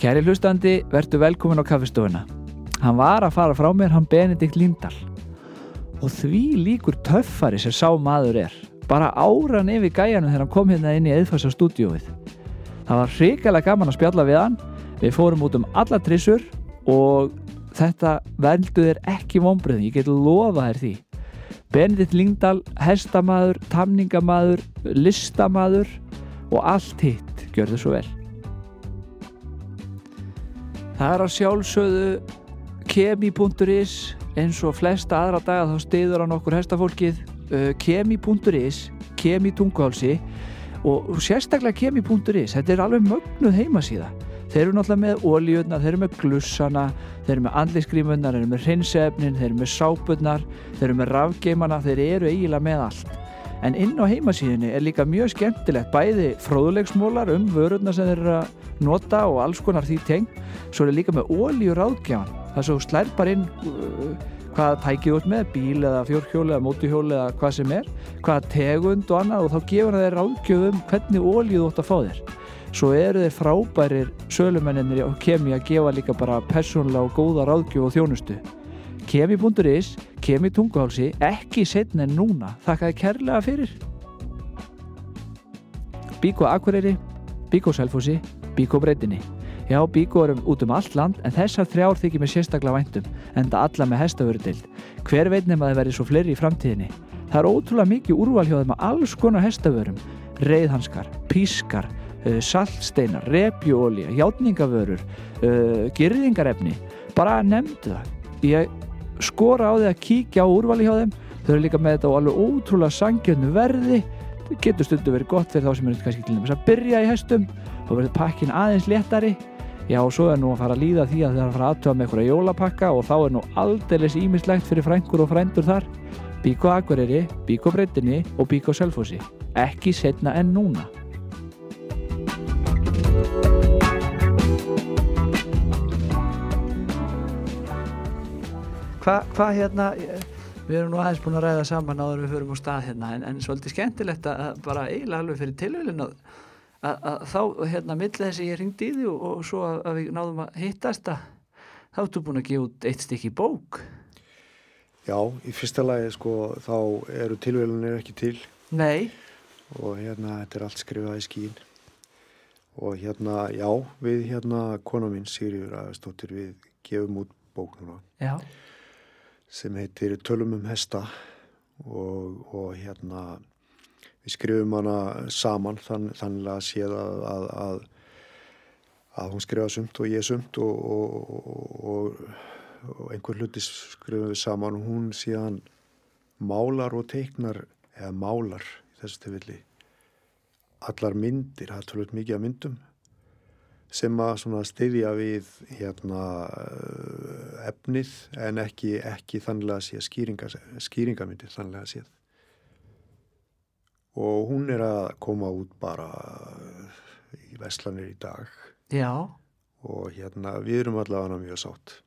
Kæri hlustandi, verðu velkomin á kaffestofuna. Hann var að fara frá mér, hann Benedikt Lindahl. Og því líkur töffari sem sá maður er. Bara áran yfir gæjanum þegar hann kom hérna inn í eðfæsa stúdíóið. Það var hrikalega gaman að spjalla við hann. Við fórum út um alla trissur og þetta veldu þér ekki vonbröðin. Ég get lofa þér því. Benedikt Lindahl, hestamaður, tamningamaður, listamaður og allt hitt. Gjör þið svo vel. Það er að sjálfsögðu kemi.is eins og flesta aðra daga þá stiður hann okkur hestafólkið uh, kemi.is kemi tungahálsi og sérstaklega kemi.is þetta er alveg mögnuð heimasíða. Þeir eru náttúrulega með ólíuna, þeir eru með glussana þeir eru með andliskrímunnar, þeir eru með hreinsefnin, þeir eru með sápunnar þeir eru með rafgeimana, þeir eru eiginlega með allt en inn á heimasíðinni er líka mjög skemmtilegt bæði fróðulegsmólar um vörurna sem þeir eru að nota og alls konar því teng svo er líka með ólíur áðgjafan það svo slær bara inn uh, hvaða tækið út með, bíl eða fjórhjól eða mótuhjól eða hvað sem er hvaða tegund og annað og þá gefur það þeir ráðgjöfum hvernig ólíu þú ætti að fá þér. Svo eru þeir frábærir sölumennir og kemi að gefa líka bara persónulega og góða ráðgjöf og þjónustu kemi.is, kemi tunguhálsi ekki setna en núna. Þakka þið kærlega fyrir. Bíko Akureyri Bíko Selfossi, Bíko Breytinni Já, Bíko erum út um allt land en þessar þrjár þykir mér sérstaklega væntum en það alla með hestavörudild hver veit nefn að það verði svo fleiri í framtíðinni? Það er ótrúlega mikið úrvalhjóðum að alls konar hestavörum reyðhanskar, pískar uh, saltsteinar, repjuólja játningavörur uh, girðingarefni. Bara nefndu það. Ég skora á því að kíkja á úrvali hjá þeim. Þau eru líka með þetta á alveg ótrúlega sangjöfnu verði. Það getur stundu verið gott fyrir þá sem eru kannski til þess að byrja í hestum. Þá verður pakkin aðeins léttari. Já og svo er nú að fara að líða því að það er að fara aðtöða með einhverja jólapakka og þá er nú aldeilis ímislegt fyrir frængur og frændur þar. Bíko Akureyri, Bíko Breytinni og Bíko Selfossi. Ekki setna en núna Hvað hva, hérna við erum nú aðeins búin að ræða saman áður við förum á stað hérna en, en svolítið skemmtilegt að bara eiginlega alveg fyrir tilhörlinu að, að, að þá hérna millir þess að ég ringdi í því og, og svo að, að við náðum að hittast að þá ertu búin að gefa út eitt stykki bók. Já, í fyrsta lagi sko þá eru tilhörlunir ekki til. Nei. Og hérna þetta er allt skrifað í skín og hérna já við hérna kona mín Sigriður aðstóttir við gefum út bók núna. Já sem heitir Tölum um hesta og, og hérna við skrifum hana saman þann, þannig að séð að, að, að, að hún skrifa sumt og ég sumt og, og, og einhver hluti skrifum við saman. Og hún síðan málar og teiknar eða málar í þessu tilfelli allar myndir, það er tölvöld mikið af myndum sem að stiðja við hérna, efnið en ekki, ekki þannig að sé skýringa, skýringamyndir þannig að séð. Og hún er að koma út bara í Vestlanir í dag. Já. Og hérna við erum allavega mjög sátt.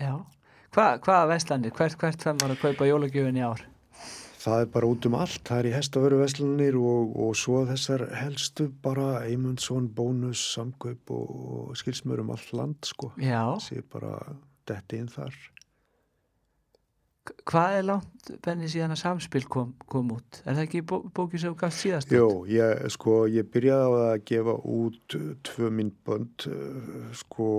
Já. Hva, hvaða Vestlanir? Hvert, hvert fenn var að kaupa jólagjöfin í ár? Það er bara út um allt, það er í hestaföru veslanir og, og svo þessar helstu bara Eymundsson, bónus, samkaup og, og skilsmur um allt land sko. Það sé bara detti inn þar. Hvað er langt benni síðan að samspil kom, kom út? Er það ekki bó, bókið sem gafst síðast út? Jó, ég, sko, ég byrjaði á að gefa út tvö myndbönd sko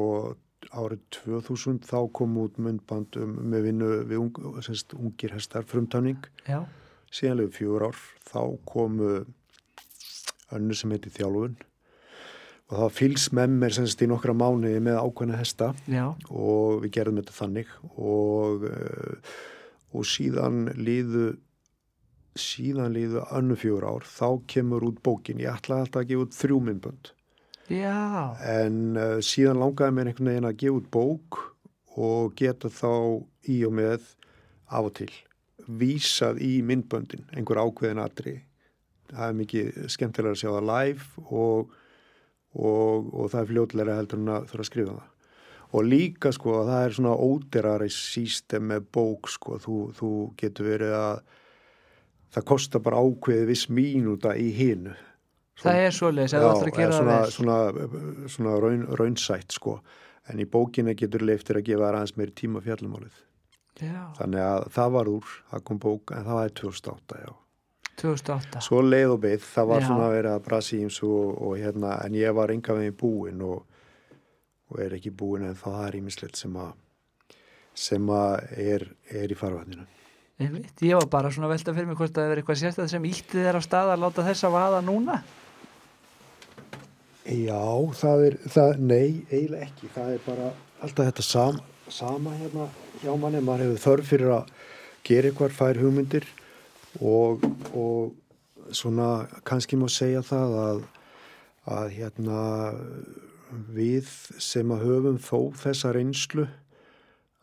árið 2000 þá kom út myndband um, með vinnu við ung, semst, ungir hestar frumtanning síðanlega fjögur ár þá komu önnu sem heiti Þjálfun. Og það fylgs með mér semst í nokkra mánuði með ákveðna hesta. Já. og við gerðum þetta þannig. Og, og síðan líðu síðan líðu önnu fjögur ár þá kemur út bókin, ég ætlaði alltaf að gefa út þrjú myndbönd Já. En uh, síðan langaði mér einhvern veginn að gefa út bók og geta þá í og með af og til vísað í myndböndin, einhver ákveðin aðri. Það er mikið skemmtilega að sjá það live og, og, og það er fljóðlega heldur en að þurfa að skrifa það. Og líka sko að það er svona óderari sístem með bók sko, þú, þú getur verið að það kostar bara ákveði viss mínúta í hinu það er svoleiðis, ef þú ætlar að gera svona, það vel. svona, svona raun, raunsætt sko. En í bókina getur leiftir að gefa aðeins meiri tíma fjallumálið Já, þannig að það var úr, það kom bók en það var 2008, já. 2008 svo leið og beið, það var Já. svona að vera að brasi íms og, og hérna, en ég var enga veginn búinn og, og er ekki búinn en það er ímislegt sem að sem að er, er í Einmitt. Ég var bara svona að velta fyrir mig hvort það er eitthvað sérstæð sem ítti þér á stað að láta þess að vaða núna Já, það er, það, nei, eiginlega ekki. Það er bara alltaf þetta sam, sama hérna hjá manni. Maður hefur þörf fyrir að gera eitthvað, fær hugmyndir og, og svona kannski má segja það að, að hérna við sem að höfum þó þessa reynslu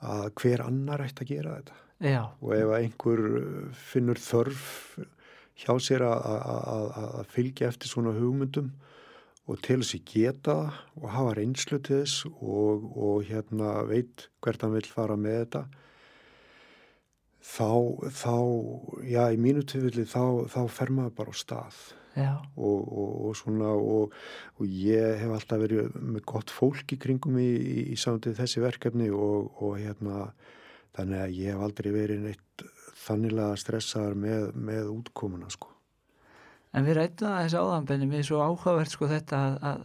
að hver annar ætti að gera þetta Já, og ef einhver finnur þörf hjá sér að fylgja eftir svona hugmyndum og til þess að geta og hafa reynslu til þess og, og hérna veit hvert hann vil fara með þetta þá, þá já, í mínu tilfelli þá, þá fer maður bara á stað og, og, og svona og, og ég hef alltaf verið með gott fólk í kringum í, í, í samtið þessi verkefni og, og hérna þannig að ég hef aldrei verið neitt þannilega stressaðar með, með útkomuna sko. En við rættum það þessi áðanbenni mér er svo áhugavert sko þetta að,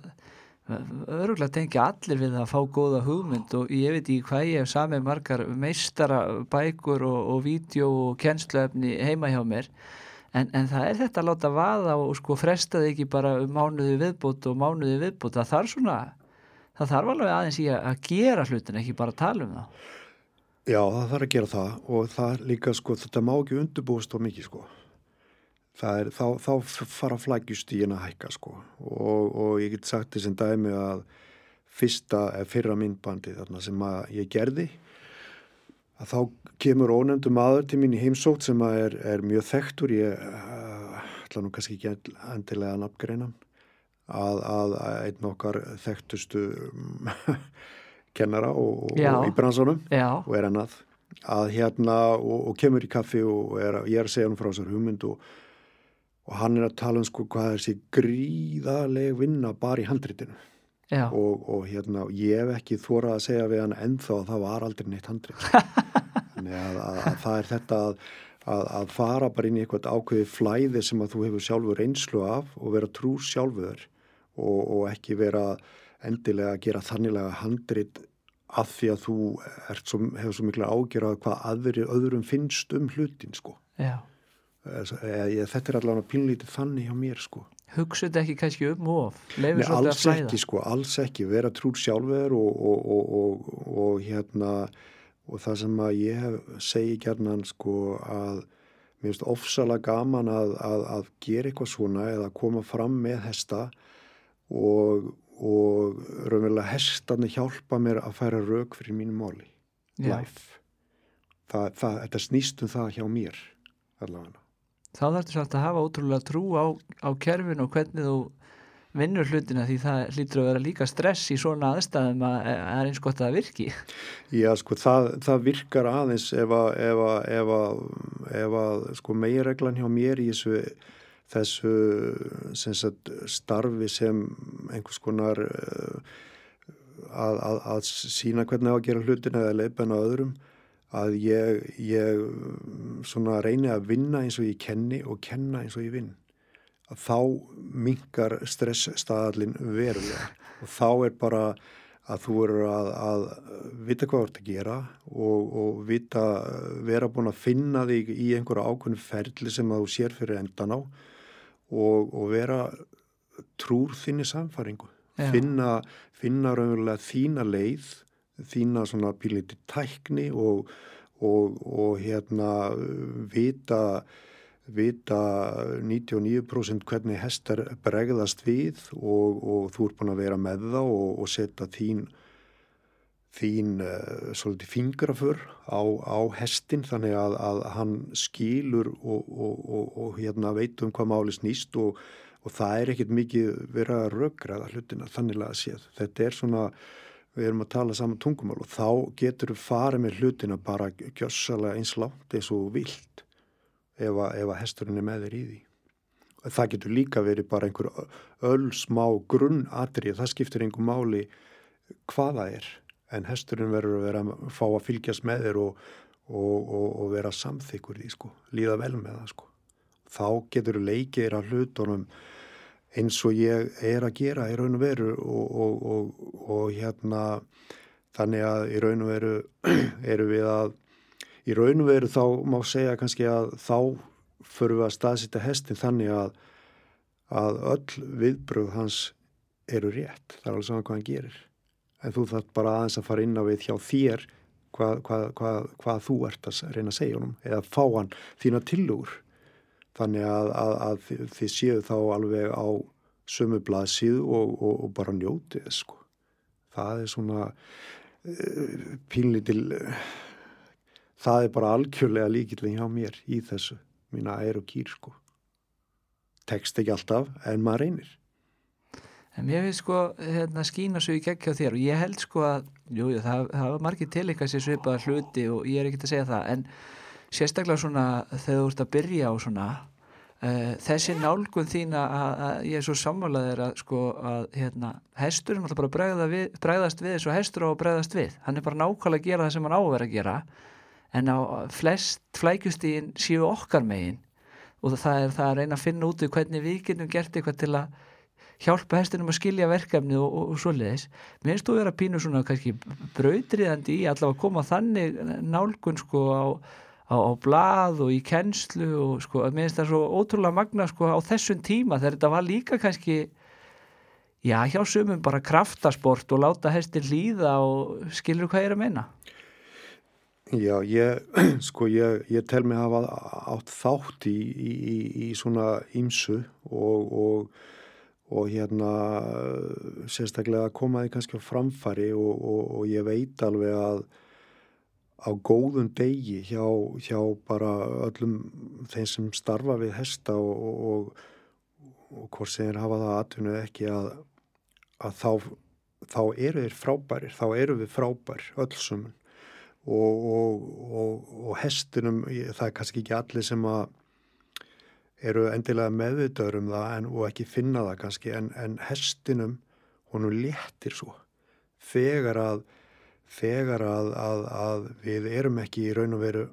að öruglega tengja allir við að fá góða hugmynd og ég veit ekki hvað ég hef samið margar meistara bækur og, og vídeo og kennsluefni heima hjá mér. En, en það er þetta að láta vaða og sko fresta þig ekki bara um mánuði viðbútt og mánuði viðbútt það þarf svona það þarf alveg aðeins í að, að gera hlutin ekki bara tala um það Já, það þarf að gera það og það líka sko, þetta má ekki undurbúast á mikið sko. Er, þá, þá fara flækjust í að hækka sko. Og, og ég get sagt þessum dæmi að fyrsta, eða fyrra myndbandi þarna sem að ég gerði að þá kemur ónefndu maður til mín í heimsótt sem að er, er mjög þekktur, ég uh, ætla nú kannski ekki endilega að nafngreina hann, að, að einn okkar þekktustu kennara og, Já. og í bransanum. Já, og er annað að hérna og, og kemur í kaffi og er, að- ég er að segja hann frá þessar hugmynd og, og hann er að tala um sko hvað er þessi gríðaleg vinna bara í handritinu. Og, og hérna ég hef ekki þórað að segja við hann ennþá að það var aldrei neitt handrit. Þannig að, að, að það er þetta að, að, að fara bara inn í eitthvað ákveði flæði sem að þú hefur sjálfur reynslu af og vera trú sjálfur og, og ekki vera endilega að gera þannilega handrit af því að þú svo, hefur svo mikla ágjör að hvað aðri, öðrum finnst um hlutin sko. já Eða, ég, þetta er allavega pínlítið þannig hjá mér sko. Hugsa þetta ekki kannski um of? Nei, alls ekki sko, alls ekki, vera trúr sjálfur og, og, og, og, og hérna og það sem að ég segi gerðnan sko að mér finnst ofsalega gaman að, að, að gera eitthvað svona eða koma fram með hesta og, og raunverulega hestarnir hjálpa mér að færa rauk fyrir mínu máli. Já. life. Það, það, þetta snýst um það hjá mér allavega þá þarftu samt að hafa ótrúlega trú á, á kerfinu og hvernig þú vinnur hlutina því það hlýtur að vera líka stress í svona aðstæðum að að það er eins gott að það virki. Já, sko, það, það virkar aðeins ef að, ef að, ef að, ef að sko, meginreglan hjá mér í þessu, þessu sem sagt, starfi sem einhvers konar eh, að, sína hvernig á að gera hlutina eða leiðbenna öðrum að ég, ég reyni að vinna eins og ég kenni og kenna eins og ég vinn. Að þá minkar stressstaðallin verulega. Og þá er bara að þú eru að, að vita hvað þú ert að gera og, og vita, vera búin að finna þig í einhverja ákveðinu ferli sem þú sér fyrir endan á og, og vera trúr þinni samfæringu Já. finna, finna raunverulega þína leið þína svona píliti tækni og, og, og hérna vita vita 99% hvernig hestar bregðast við og, og þú ert búin að vera með þá og, og setja þín þín uh, svolítið fingrafur á, á hestin þannig að, að hann skilur og, og hérna veit um hvað máli snýst og það er ekkit mikið verið að rökraða hlutina þannig að séð. Þetta er svona við erum að tala saman tungumál og þá getur við farið með hlutina bara gjössalega eins langt eins og vilt ef að, að hesturinn er með þér í því. það getur líka verið bara einhver öll smá grunnatrið, það skiptir einhver máli hvaða er en hesturinn verður að vera að fá að fylgjast með þér og, og, og, og vera samþykkur í sko, líða vel með það sko. Þá getur leikir að hlutunum eins og ég er að gera í raun og veru og hérna þannig að í raun og veru eru við að í raun og veru þá má segja kannski að þá förum við að staðsita hestin þannig að, að öll viðbröð hans eru rétt, það er alveg saman hvað hann gerir. En þú þarf bara aðeins að fara inn á við hjá þér hvað, hvað, hvað, hvað þú ert að reyna að segja honum eða fá hann þína tilugur þannig að, að, að þið séu þá alveg á sömu blaðsíðu og, og, og bara njótið sko. það er svona uh, pínlítil uh, það er bara algjörlega líkillin hjá mér í þessu mína ær og kýr sko. Tekst ekki alltaf en maður reynir. En mér finnst sko hérna, skína svo í gegn hjá þér. Og ég held sko að jújú, það, það var margir tilíka sér svipaða hluti og ég er ekki að segja það en sérstaklega svona þegar þú ert að byrja á svona uh, þessi nálgun þín að ég er svo sammálaðir að sko að hérna, hesturinn alltaf bara bregða við, bregðast við eins og hestur á að bregðast við hann er bara nákvæmlega að gera það sem hann á að gera en á flest flækustíðin séu okkar megin og það er það að reyna að finna út hvernig við getum gert eitthvað til að hjálpa hestinum að skilja verkefni og, og, og svoleiðis. Mér finnst þú að vera pínu svona kannski brautriðandi í allavega að koma þannig nálgun sko á, á, á blað og í kennslu og sko mér finnst það svo ótrúlega magna sko á þessum tíma þegar þetta var líka kannski já hjá sumum bara kraftasport og láta hestin líða og skilur hvað ég er að meina. Já, ég, sko, ég, ég tel mig að hafa átt þátt í, í, í svona ímsu og, og og hérna sérstaklega komaði kannski á framfari og, og, og ég veit alveg að á góðum degi hjá, hjá bara öllum þeim sem starfa við hesta og, og hvort sem er hafa það aðtunum ekki að, að þá, þá eru þeir frábærir, þá eru við frábær öllsum og hestunum, það er kannski ekki allir sem að eru endilega meðvitaður um það en, og ekki finna það kannski en, en hestinum honum léttir svo. Þegar að þegar að, að, að við erum ekki í raun og veru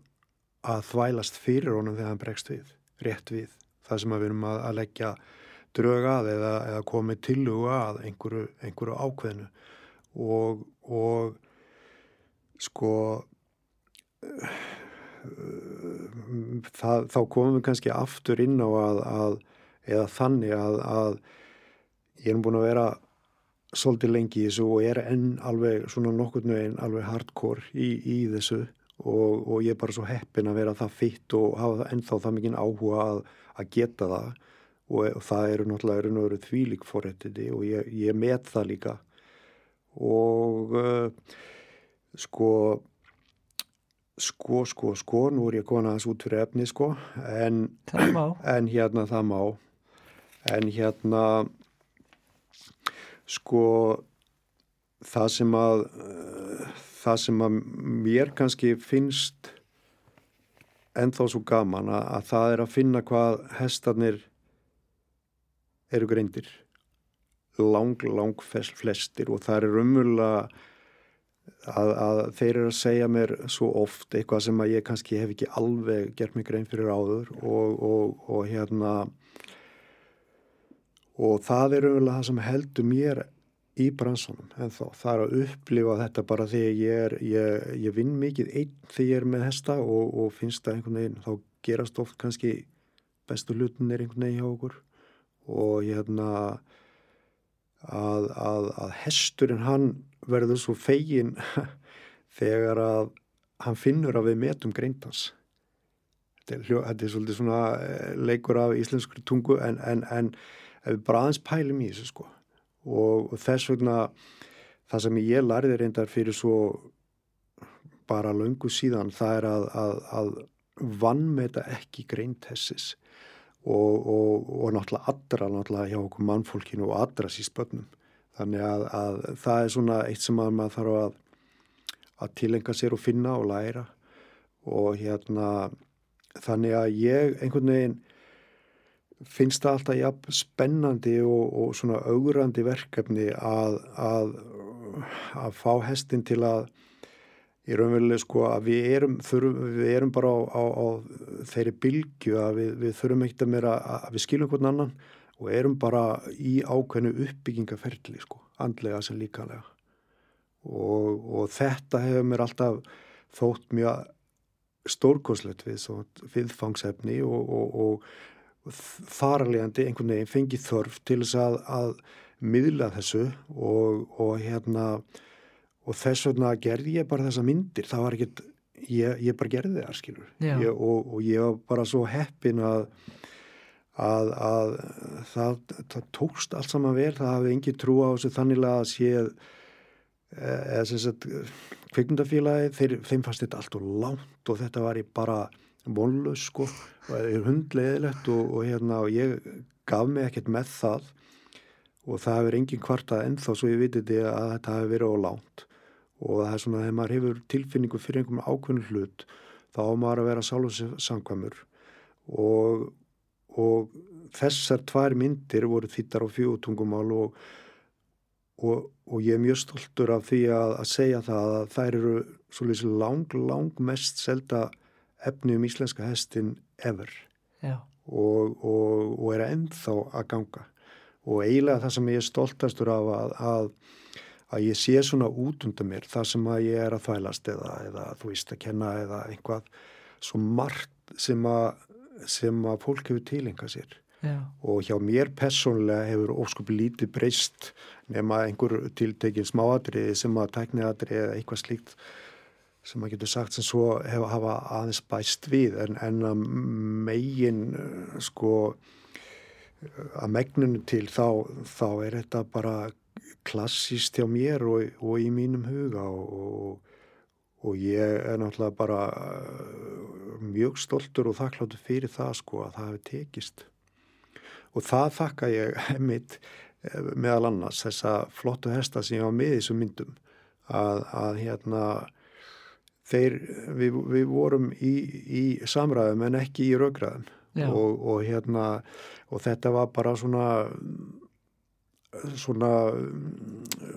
að þvælast fyrir honum þegar hann bregst við, rétt við. Það sem við erum að, að leggja drög að eða, eða komið til og að einhverju, einhverju ákveðinu og, og sko það, þá komum við kannski aftur inn á að, að eða þannig að, að ég er búin að vera svolítið lengi í þessu og er enn alveg svona nokkur nöginn alveg hardcore í, í þessu og, og ég er bara svo heppin að vera það fitt og hafa ennþá það mikinn áhuga að, að geta það. Og, og það eru náttúrulega þvílik forrættiti og ég, ég met það líka. Og uh, sko Sko, sko, sko, nú er ég komin aðeins út fyrir efni, sko, en, en hérna það má, en hérna, sko, það sem að, það sem að mér kannski finnst ennþá svo gaman að, að það er að finna hvað hestarnir eru greindir, lang, lang flestir og það er umvöla Að, að þeir eru að segja mér svo oft eitthvað sem að ég kannski hef ekki alveg gert mig grein fyrir áður og, og, og hérna og það er umvel að það sem heldur mér í bransunum en þá það er að upplifa þetta bara þegar ég er ég, ég vinn mikið einn þegar ég er með hesta og, og finnst það einhvern veginn. Þá gerast oft kannski bestu hlutin er einhvern veginn hjá okkur. Og hérna að, að, að hesturinn hann verður svo fegin þegar að hann finnur að við metum greintans þetta er, þetta er svolítið svona eh, leikur af íslenskur tungu en, en, en við bara aðeins pælum í þessu sko. Og þess vegna það sem ég lærði reyndar fyrir svo bara löngu síðan það er að, að, að vannmeta ekki greintessis og, og, og náttúrulega allra náttúrulega hjá okkur mannfólkinu og allra síspötnum þannig að, að það er svona eitt sem að maður þarf að, að tilenga sér og finna og læra. Og hérna þannig að ég einhvern veginn finnst það alltaf jafn spennandi og, og svona augrandi verkefni að, að, að fá hestin til að í raunveruleg sko að við erum, þurfum, við erum bara á, á, á þeirri bylgju að við, við þurfum ekkert að meira að við skiljum hvern annan og erum bara í ákveðnu uppbyggingaferli sko, andlega sem líkanlega og, og þetta hefur mér alltaf þótt mjög stórkoslegt við viðfangsefni og, og, og þaralegandi einhvern veginn fengið þörf til þess að, að miðla þessu og, og hérna og þess vegna gerði ég bara þessa myndir. Það var ekkert, ég, ég bara gerði það skilur. Ég, og ég var bara svo heppin að að, að það, það tókst allt saman vel, það hafði engi trú á þessu þannig að séð eða sem sagt kveikmyndafélagi, þeim fannst þetta allt og langt og þetta var í bara vonlaus sko og er hundleðilegt og, og hérna og ég gaf mig ekkert með það og það hefur engin kvartað ennþá svo ég viti þetta að þetta hefur verið á langt. Og það er svona þegar maður hefur tilfinningu fyrir einhverjum ákveðnu hlut þá á maður að vera sálusangvamur og, og þessar tvær myndir voru þittar á fjótungumál og og, og ég er mjög stoltur af því að, að segja það að þær eru svolítið lang, lang mest selda efni um íslenska hestin ever. Og, og, og er ennþá að ganga. Og eiginlega það sem ég er stoltastur af að, að, að ég sé svona út undan mér það sem að ég er að þvælast eða, eða þú veist að kenna eða einhvað svo margt sem að sem að fólk hefur tilenga sér. Já. og hjá mér personlega hefur óskupi lítið breyst nema einhver tiltekinn smáadriði sem að tækniadriði eða eitthvað slíkt sem að getur sagt sem svo hefa hafa aðeins bæst við en, en að megin sko að megninu til þá, þá er þetta bara klassíst hjá mér og, og í mínum huga og, og ég er náttúrulega bara mjög stoltur og þakkláttur fyrir það sko að það hefur tekist. Og það þakka ég mitt eh, meðal annars þessa flottu hesta sem ég var með í þessum myndum að, að hérna þeir, við, við vorum í, í samræðum en ekki í raugraðum og, og hérna og þetta var bara svona svona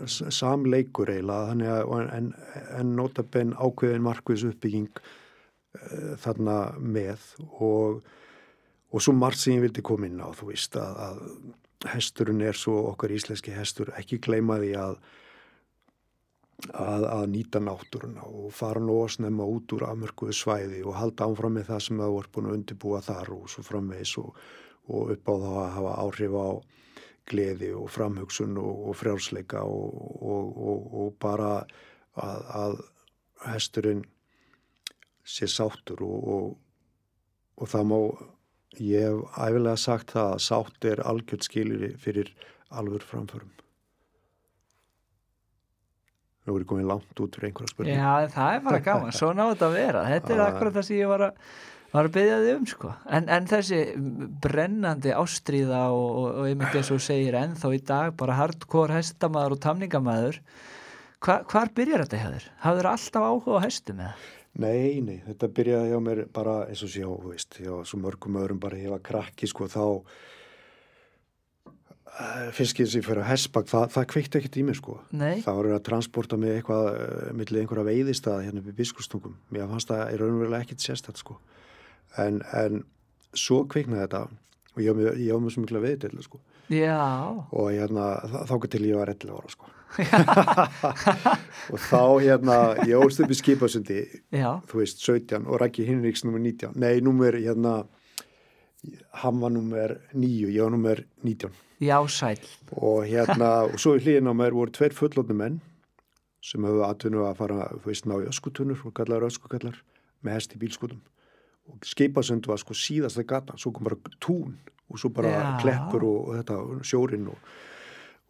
samleikur eiginlega. En, en notabenn ákveðin markviðs uppbygging uh, þarna með. Og og svo margt sem ég vildi koma inn á þú veist að, að hesturinn er svo okkar íslenski hestur ekki gleyma því að að, að nýta náttúruna og fara nú að snemma út úr afmörkuðu svæði og halda ánfram með það sem það voru búin að undirbúa þar og svo framvegs og, og upp á þá að hafa áhrif á gleði og framhugsun og, og frjálsleika og, og bara að, að hesturinn sé sáttur og það má Ég hef æfilega sagt það að sátt er algjörð skilir fyrir alvör framförum. Við vorum komið langt út fyrir einhverja spurning. Já, það er bara gaman, svo náðu þetta að vera. Þetta er akkurat það sem ég var að, var að byggja þig um, sko. En, en þessi brennandi ástríða og, og, og einmitt eins og segir ennþá í dag, bara hardcore hestamæður og tamningamæður, hva, hvar byrjar þetta hjá þér? Hafður alltaf áhuga á hestum eða? Nei, nei, þetta byrjaði hjá mér bara eins og sjá, þú veist, hjá svo mörgum öðrum bara ég var krakki, sko, þá þess að ég fyrir að hessbak, það, það kveikti ekkert í mér, sko. Nei. Það var að transporta mig eitthvað uh, millir einhverja veiðistaða hérna í biskustungum. Mér fannst það í raunverulega ekkert sérstætt, sko. En, en svo kveiknaði þetta og ég var mjög miklu að veiðdela, sko. Og hérna, þá til ég var 11 ára, sko. og þá hérna ég ólst upp í skipasundi þú veist 17 og Rækki Hinriks nummer 19 nei nummer hérna hann var nummer 9 ég var nummer 19 já sæl og hérna og svo í hlýðin á mér voru tveir fullotni menn sem hefur atvinnu að fara þú veist ná í öskutunur og kallar öskukallar með hest í bílskutum og skipasund var sko síðast að gata svo kom bara tún og svo bara já. kleppur og, og þetta sjórin og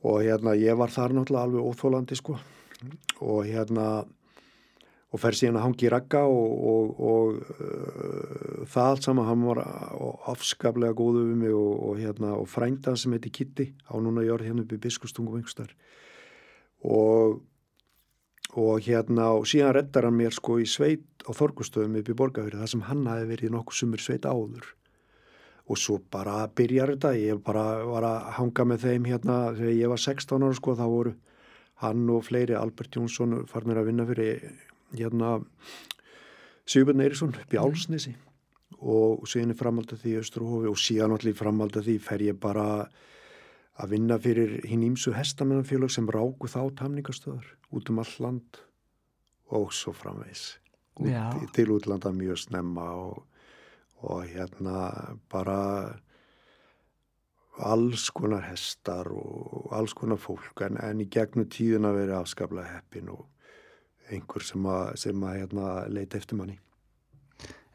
og hérna ég var þar náttúrulega alveg óþólandi sko. Og hérna og fer síðan að hangi í ragga og, og, og uh, það allt saman hann var afskaplega góðu við mig og, og hérna frændan sem heiti Kitty á núna jörð hérna upp í biskustungum einhverstar og hérna og síðan reddar hann mér sko í sveit á Þorgustöðum upp í Borgafjörðu þar sem hann hafi verið nokkuð sumur sveit áður. Og svo bara byrjar þetta, ég bara var að hanga með þeim hérna þegar ég var 16 ára sko, þá voru hann og fleiri, Albert Jónsson farnir að vinna fyrir hérna Sigurbjörn upp í mhm. Og síðan er framaldið því Östurhofi og síðan allir framaldið því fer ég bara að vinna fyrir hinn ímsu hestamennafélag sem ráku þá tamningastöðar út um all land og svo framvegs út, til útlanda mjög snemma og, og hérna bara alls konar hestar og alls konar fólk en, en í gegnum tíðin að vera afskaplega heppin og einhver sem að, sem að hérna, leita eftir manni.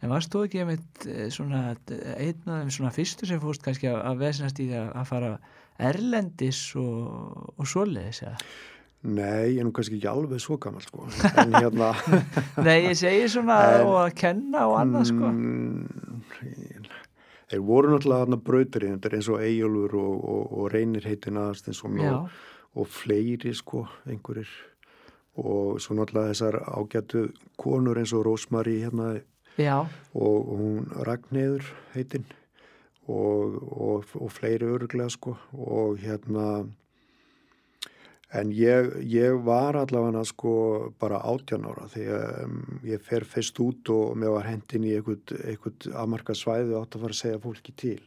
En varst þú ekki einmitt eh, svona einn af þeim svona fyrstu sem fórst kannski að vesenast í að fara erlendis og, og svoleiðis eða? Nei, ég er nú kannski ekki alveg svo gammal sko. En hérna Nei, ég segi svona en, og að kenna og annað sko. Mm, Þeir voru náttúrulega þarna brauturinn, þetta er eins og Eyjólfur og, og, og Reynir heitin aðast og, og fleiri sko einhverjir og svo náttúrulega þessar ágætu konur eins og Rósmarí hérna. Og hún Ragnæður heitin og fleiri örglega sko. Og hérna En ég, ég var allavega sko bara 18 ára þegar um, ég fer fyrst út og mér var hendin í einhvern afmarka svæði og átt að fara að segja fólki til.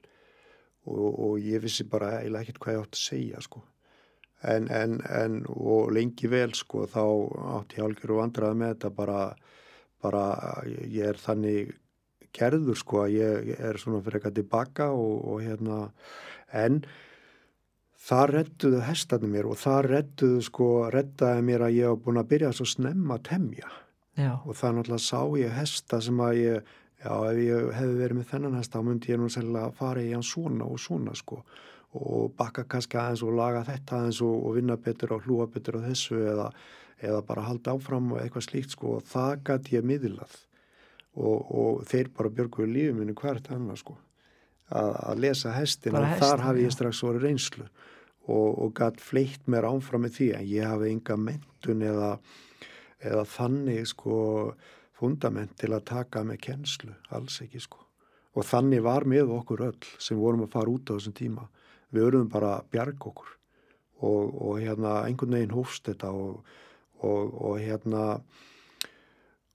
Og, og ég vissi bara eiginlega ekkert hvað ég átt að segja sko. En, en, en og lengi vel sko þá átt ég algjör og vandraði með þetta bara, bara ég er þannig gerður sko að ég er svona fyrir eitthvað tilbaka og, og hérna en það rettuðu hestarnir mér og það rettuðu sko, rettaði mér að ég hef búin að byrja svo snemma að temja já. og það náttúrulega sá ég hesta sem að ég, já ef ég hefði verið með þennan hesta þá myndi ég nú sérlega að fara í hann svona og svona sko og bakka kannski aðeins og laga þetta aðeins og, og vinna betur og hlúa betur á þessu eða, eða bara halda áfram og eitthvað slíkt sko og það gæti ég miðlað. Og, og þeir bara björguðu lífið minni hvert annað sko? Að, að lesa hestin og þar hafi ég strax voru reynslu og, og gætt fleitt mér ánfram með því en ég hafi enga mentun eða, eða þannig sko fundament til að taka með kennslu, alls ekki sko. Og þannig var með okkur öll sem vorum að fara út á þessum tíma við örðum bara að bjarga okkur og, og hérna einhvern veginn hófst þetta og, og, og hérna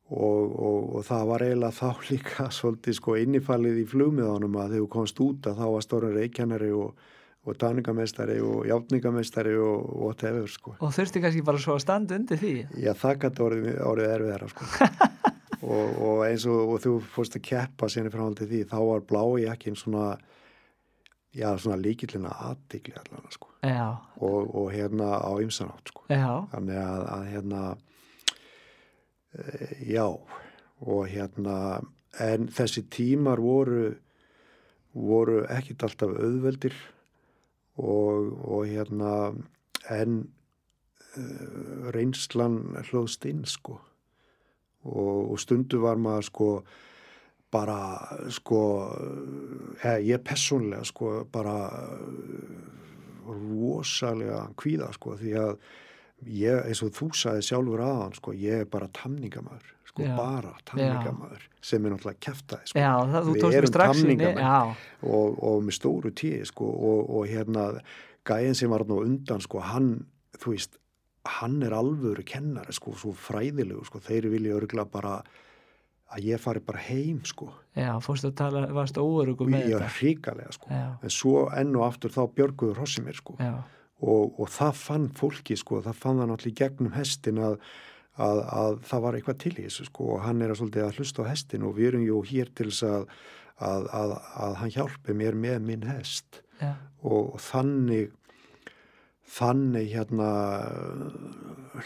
og það var eiginlega þá líka svolítið sko innifallið í flugmiðanum að þegar þú komst út að þá var stóra reykjannari og og táningamestari og játningamestari og whatever sko. Og þurfti kannski bara svo að standa undir því? Já, það gæti orðið, orðið erfiðara sko. og, og eins og, og þú fórst að keppa sérni framhaldið því, þá var blái ekki einn svona, já, svona líkillina aðdegli allavega sko. Og, og hérna á ymsanátt sko. Já. Þannig að, að hérna, e, já, og hérna, en þessi tímar voru, voru ekkit alltaf auðveldir og, og hérna en uh, reynslan hlóðst inn sko og, og stundu var maður sko bara sko hef, ég personlega sko bara rosalega kvíða sko því að ég, eins og þú sagði sjálfur aðan sko, ég er bara tamningamæður sko, já. bara tamningamæður sem er náttúrulega kæftæði sko. við erum tamningamæður og, og með stóru tíu sko og, og hérna gæðin sem var nú undan sko, hann, þú veist hann er alvöru kennari sko, svo fræðilegu sko, þeir vilja örgla bara að ég fari bara heim sko. Já, fórstu að tala, varst óörugum með þetta. Já, hríkalega sko, já. en svo enn og aftur þá björguður hossi mér sko. Og, og það fann fólki sko, það fann það náttúrulega gegnum hestin að, að, að það var eitthvað til í þessu sko. Og hann er að, svolítið, að hlusta á hestin og við erum jú hér til þess að að hann hjálpi mér með minn hest. Og, og þannig þannig hérna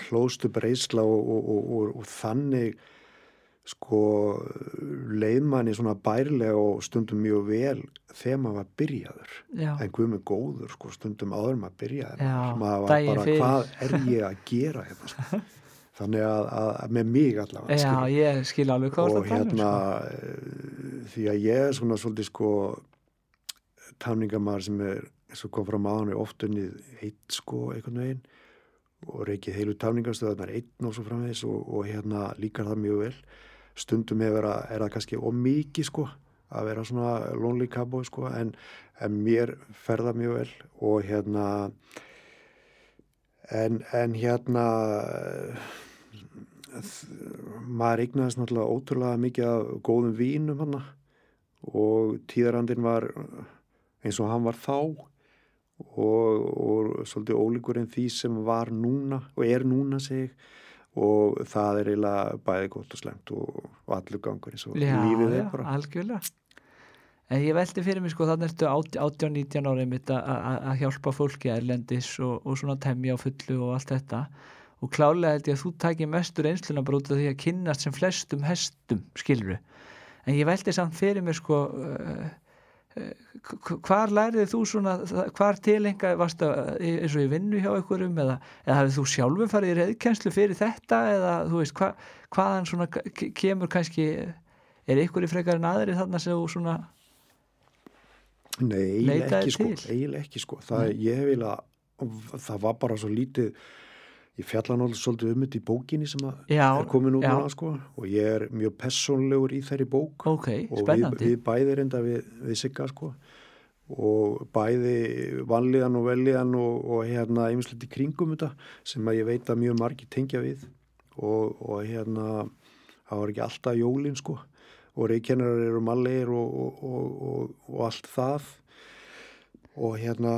hlóstu breysla og, og þannig sko leið manni svona bærlega og stundum mjög vel þegar maður var byrjaður Já. en guð með góður sko stundum áður maður byrjaður maður var bara fyrir. hvað er ég að gera hérna sko. þannig að, að með mig allavega Já, skil. ég skil alveg hvað og hérna sko. Því að ég er svona svolítið sko tamningamæður sem er eins og kom fram á hann ofta unnið eitt sko einhvern veginn og reykið heilu tamningastöðarnar einn og svo framvegs og, og hérna líkar það mjög vel stundum er það kannski ómikið sko að vera svona lonely cowboy sko en, en mér ferða mjög vel og hérna en, en hérna maður eignaðist náttúrulega ótrúlega mikið af góðum vínum hann og tíðarandin var eins og hann var þá og, og svolítið ólíkur en því sem var núna og er núna seg og það er eiginlega bæði gott og slemt og, og allur gangur eins og Já, lífið já, er bara. algjörlega. En ég veldi fyrir mig sko, þannig ertu 18-19 árið mitt að hjálpa fólki erlendis og, og svona temja á fullu og allt þetta. Og klálega held ég að þú tækir mestur einsluna bara út af því að kynnast sem flestum hestum, skilru en ég veldi samt fyrir mig sko uh, hvar lærið þú svona, hvar tilenga varst það eins og í vinnu hjá einhverjum eða, eða hafið þú sjálfur farið í reyðkenslu fyrir þetta eða þú veist hva, hvaðan svona kemur kannski er einhverju frekar en aðri þarna sem þú svona Nei, eiginlega ekki sko, ekki sko. Það, ég hef eiginlega, það var bara svo lítið, ég fjalla náttúrulega svolítið um þetta í bókinni sem Já, er komin út núna sko. Og ég er mjög personlegur í þeirri bók. Ok, og við, við bæði reynda við, við sigga sko. Og bæði vanlíðan og velíðan og, og hérna einmislegt í kringum þetta sem að ég veit að mjög margir tengja við. Og, og hérna það var ekki alltaf jólin sko. Og reykjennarar eru og, og, og allt það og hérna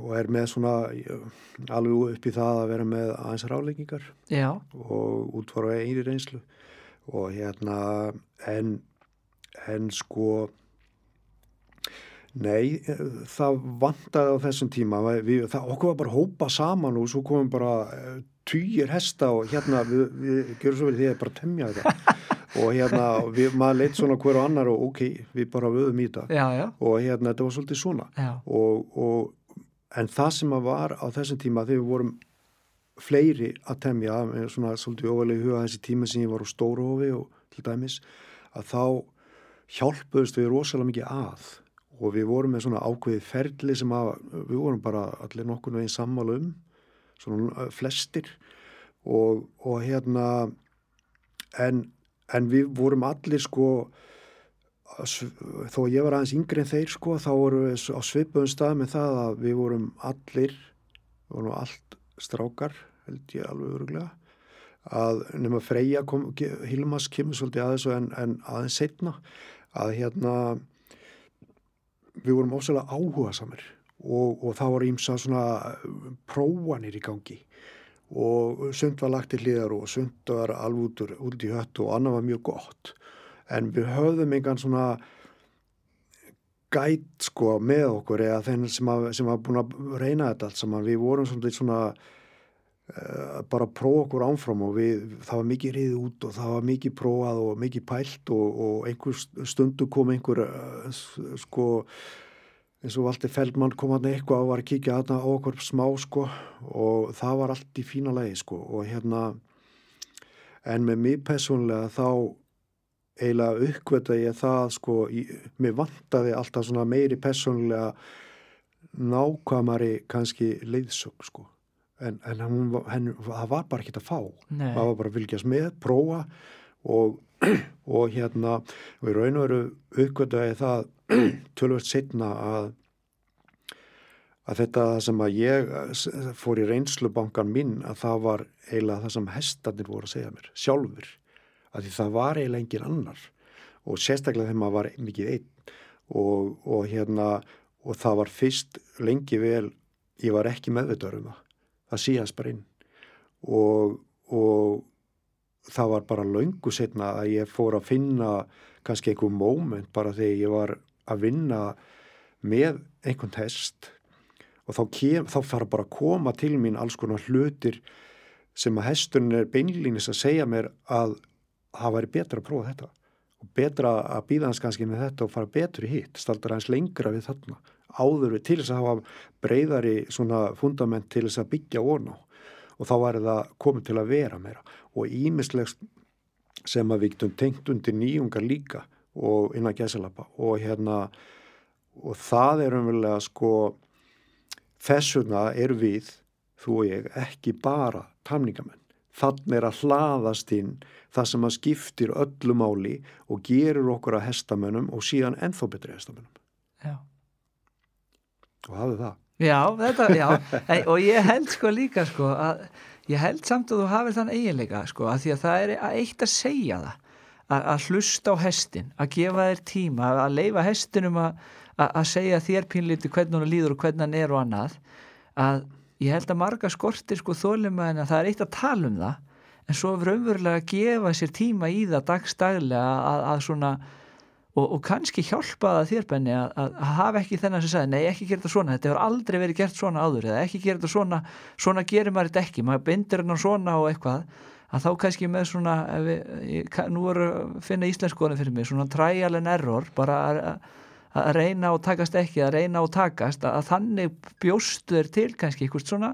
og er með svona eh, alveg upp í það að vera með aðeins ráleikingar Já, og útfara eini reynslu. Og hérna en, en sko nei það vantaði á þessum tíma við, það, okkur var bara hópa saman og svo komum bara uh, týjir hesta og hérna við, við gerum svo vel því að bara temja þetta og hérna við, maður leitt svona hver og annar og ok, við bara vöðum í já, og hérna þetta var svolítið svona. Og, og, en það sem að var á þessum tíma þegar við vorum fleiri að temja svona svolítið óvalegi huga þessi tíma sem ég var á Stóruhofi og til dæmis að þá hjálpuðust við rosalega mikið að. Og við vorum með svona ákveðið ferli sem að við vorum bara allir nokkur veginn sammála um svona flestir. Og, og hérna en, en við vorum allir sko að þó að ég var aðeins yngri en þeir sko þá vorum við á svipuðum stað með það að við vorum allir við vorum allt strákar held ég alveg öruglega að nema Freyja kom, Hilmas kemur svolítið aðeins en, en aðeins setna að hérna við vorum ósæðlega áhuga samir og, og það voru ímsa svona prófanir í gangi og sund var lagt til hliðar og sund var alveg út, í hött og annað var mjög gott. En við höfðum engan svona gæt sko með okkur eða þeim sem, var búin að reyna þetta allt saman, við vorum svona, svona uh, bara að prófa okkur ánfram og við, það var mikið riðið út og það var mikið prófað og mikið pælt og, og einhver stundu kom einhver uh, sko eins og Valdi Feldmann kom hann eitthvað og var að kíkja þarna á okkur smá sko og það var allt í fína lagi sko og hérna en með mig personlega þá eiginlega uppkvöta ég það sko, ég, mér vantaði alltaf svona meiri personlega nákvæmari kannski leiðsögn sko en, en hún, var- henn, það var bara ekki að fá. Nei, það var bara að fylgjast með, prófa og, og hérna og í raun og veru uppgötaði það tölvöld setna að að þetta sem að ég fór í reynslubankan minn að það var eiginlega það sem hestarnir voru að segja mér sjálfur, að því það var eiginlega engin annar. Og sérstaklega þegar maður var mikið einn. Og, og hérna og það var fyrst lengi vel ég var ekki meðvitaður um það. Það síðast bara inn. Og, og það var bara löngu setna að ég fór að finna kannski einhver moment bara þegar ég var að vinna með einhvern hest og þá, kem, þá fara bara að koma til mín alls konar hlutir sem að hesturinn er beinlýnis að segja mér að það væri betra að prófa þetta. Og betra að býða hans kannski með þetta og fara betur í hitt, staldar hans lengra við þarna áður við til þess að hafa breyðari svona fundament til þess að byggja von á og þá væri það komið til að vera meira. Og ímislegt sem að við getum tengt undir nýjungar líka og innan gæsalappa. Og hérna og það er umverulega sko þessuna er við þú og ég ekki bara tamningamenn þannig er að hlaðast inn það sem að skiptir öllu máli og gerur okkur að hestamönnum og síðan ennþá betri hestamönnum. Já. og hafið það Já, þetta, já, og ég held sko líka sko að ég held samt að þú hafið þann eiginleika sko að því að það er eitt að segja það að, að hlusta á hestin, að gefa þér tíma að leifa hestinum að, að, að segja þér pínlíti hvernig hann líður og hvernig hann er og annað að ég held að marga skortir sko þólum að það er eitt að tala um það en svo raunverulega að gefa sér tíma í það dagstaglega að svona og, og kannski hjálpa það þér benni að, að hafa ekki þennan sem sagði nei ekki gera þetta svona, þetta hefur aldrei verið gert svona áður eða ekki gera þetta svona, svona gerir maður þetta ekki, maður bindir hennar svona og eitthvað að þá kannski með svona við, nú að finna íslenskoðinu fyrir mig, svona trial and error bara að, að reyna og takast ekki að reyna og takast að, að þannig bjóstu þér til kannski eitthvað svona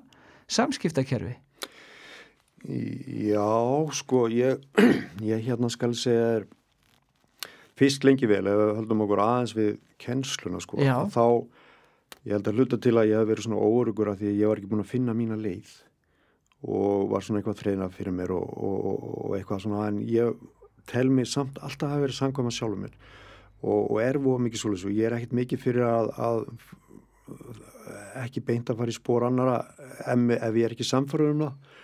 samskiptakerfi. Já, sko ég, ég hérna skal segja er fyrst lengi vel ef við höldum okkur aðeins við kennsluna sko Já. þá ég held að hluta til að ég hef verið svona óörugur af því að ég var ekki búin að finna mína leið og var svona eitthvað þreina fyrir mér og, og, og eitthvað svona en ég tel mig samt alltaf að hafa verið sangkvæma sjálfur mér og, og er voða mikið svolítið svo ég er ekkit mikið fyrir að, að ekki beint að fara í spór annara ef, ef ég er ekki samfærður um það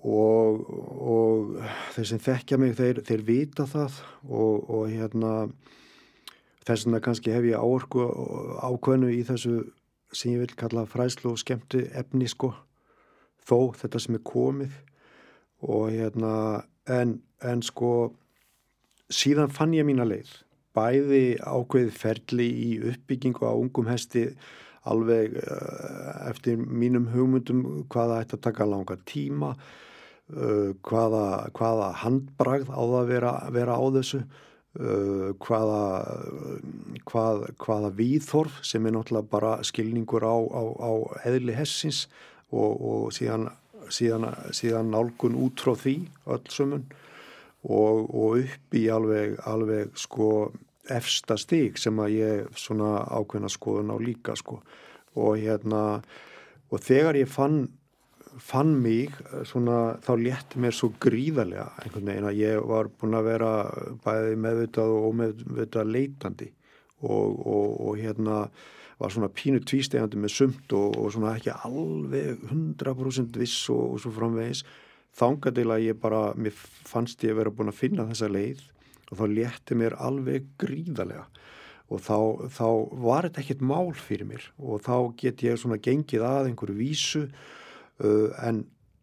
og, og þeir sem þekkja mig þeir, þeir vita það. Og, og hérna þess vegna kannski hef ég áorku ákveðnu í þessu sem ég vil kalla fræslu og skemmti efni sko. Þó þetta sem er komið. Og hérna en, en sko síðan fann ég mína leið. Bæði ákveðið ferli í uppbyggingu á ungum hesti alveg uh, eftir mínum hugmyndum hvaða ætti að taka langa tíma uh, hvaða, hvaða handbragð á það að vera, vera á þessu uh, hvaða, hvað, hvaða víþorf sem er náttúrulega bara skilningur á, á, á eðli hessins og, og síðan, síðan, síðan nálgun út frá því öll sumun og, og upp í alveg, alveg sko efsta stík sem að ég svona ákveðna skoðun á líka sko. Og hérna og þegar ég fann fann mig svona þá létti mér svo gríðarlega einhvern veginn að ég var búin að vera bæði meðvitað og ómeðvitað leitandi. Og, og, og hérna var svona pínu tvístegandi með sumt og, og svona ekki alveg 100% viss og svo framvegis. Þánga til að ég bara mér fannst ég að vera búin að finna þessa leið og þá létti mér alveg gríðarlega. Og þá, þá var þetta ekkert mál fyrir mér og þá get ég svona gengið að einhverju vísu uh, en,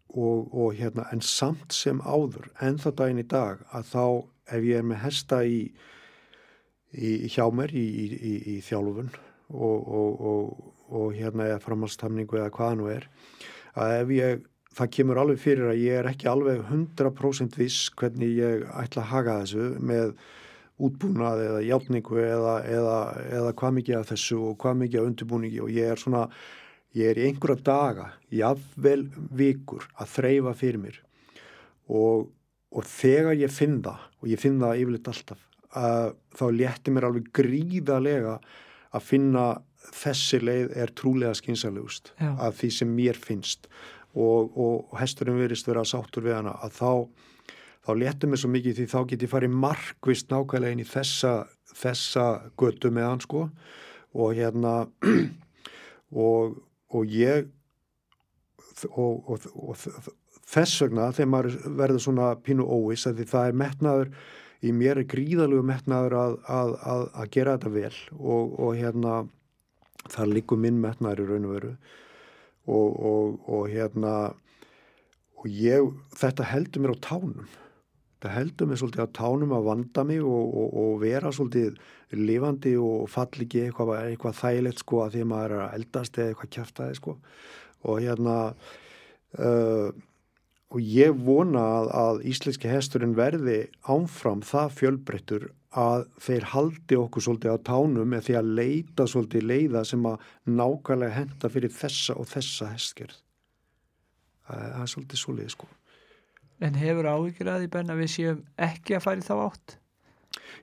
og, og hérna, en samt sem áður en þá daginn í dag að þá ef ég er með hesta í, í hjá mér í, í, í þjálfun og, og, hérna eða framhalstamningu eða hvaða nú er að ef ég það kemur alveg fyrir að ég er ekki alveg 100% viss hvernig ég ætla að haga þessu með útbúnað eða hjálpningu eða, eða, eða hvað mikið af þessu og hvað mikið af undirbúningi og ég er svona, ég er í einhverja daga, jáfnvel vikur að þreyfa fyrir mér. Og, og þegar ég finn það og ég finn það yfirleitt alltaf að þá létti mér alveg gríðarlega að finna þessi leið er trúlega skynsalegust af því sem mér finnst og, og hesturinn verist vera sáttur við hana að þá, þá léttum við svo mikið því þá get ég farið markvist nákvæmlega inn í þessa, þessa götu með hann sko. Og hérna og, og ég og, og þess vegna þegar maður verður svona pínu óvis að því það er metnaður í mér er gríðalegu metnaður að, að, að, að gera þetta vel og hérna það líkur minn metnaður í raun og veru og, og, og hérna og ég, þetta heldur mér á tánum. Þetta heldur mér svolítið á tánum að vanda mig og, og vera svolítið lifandi og fall ekki eitthvað, eitthvað þægilegt sko að því að maður er að eldast eða eitthvað kæftæði sko. Og hérna uh, og ég vona að, að íslenski hesturinn verði ánfram það fjölbreyttur að þeir haldi okkur svolítið á tánum með því að leita svolítið leiða sem að nákvæmlega henda fyrir þessa og þessa hestgerð. Það er svolítið svolítið sko. En hefur áhyggjur að því benn að við séum ekki að í þá átt?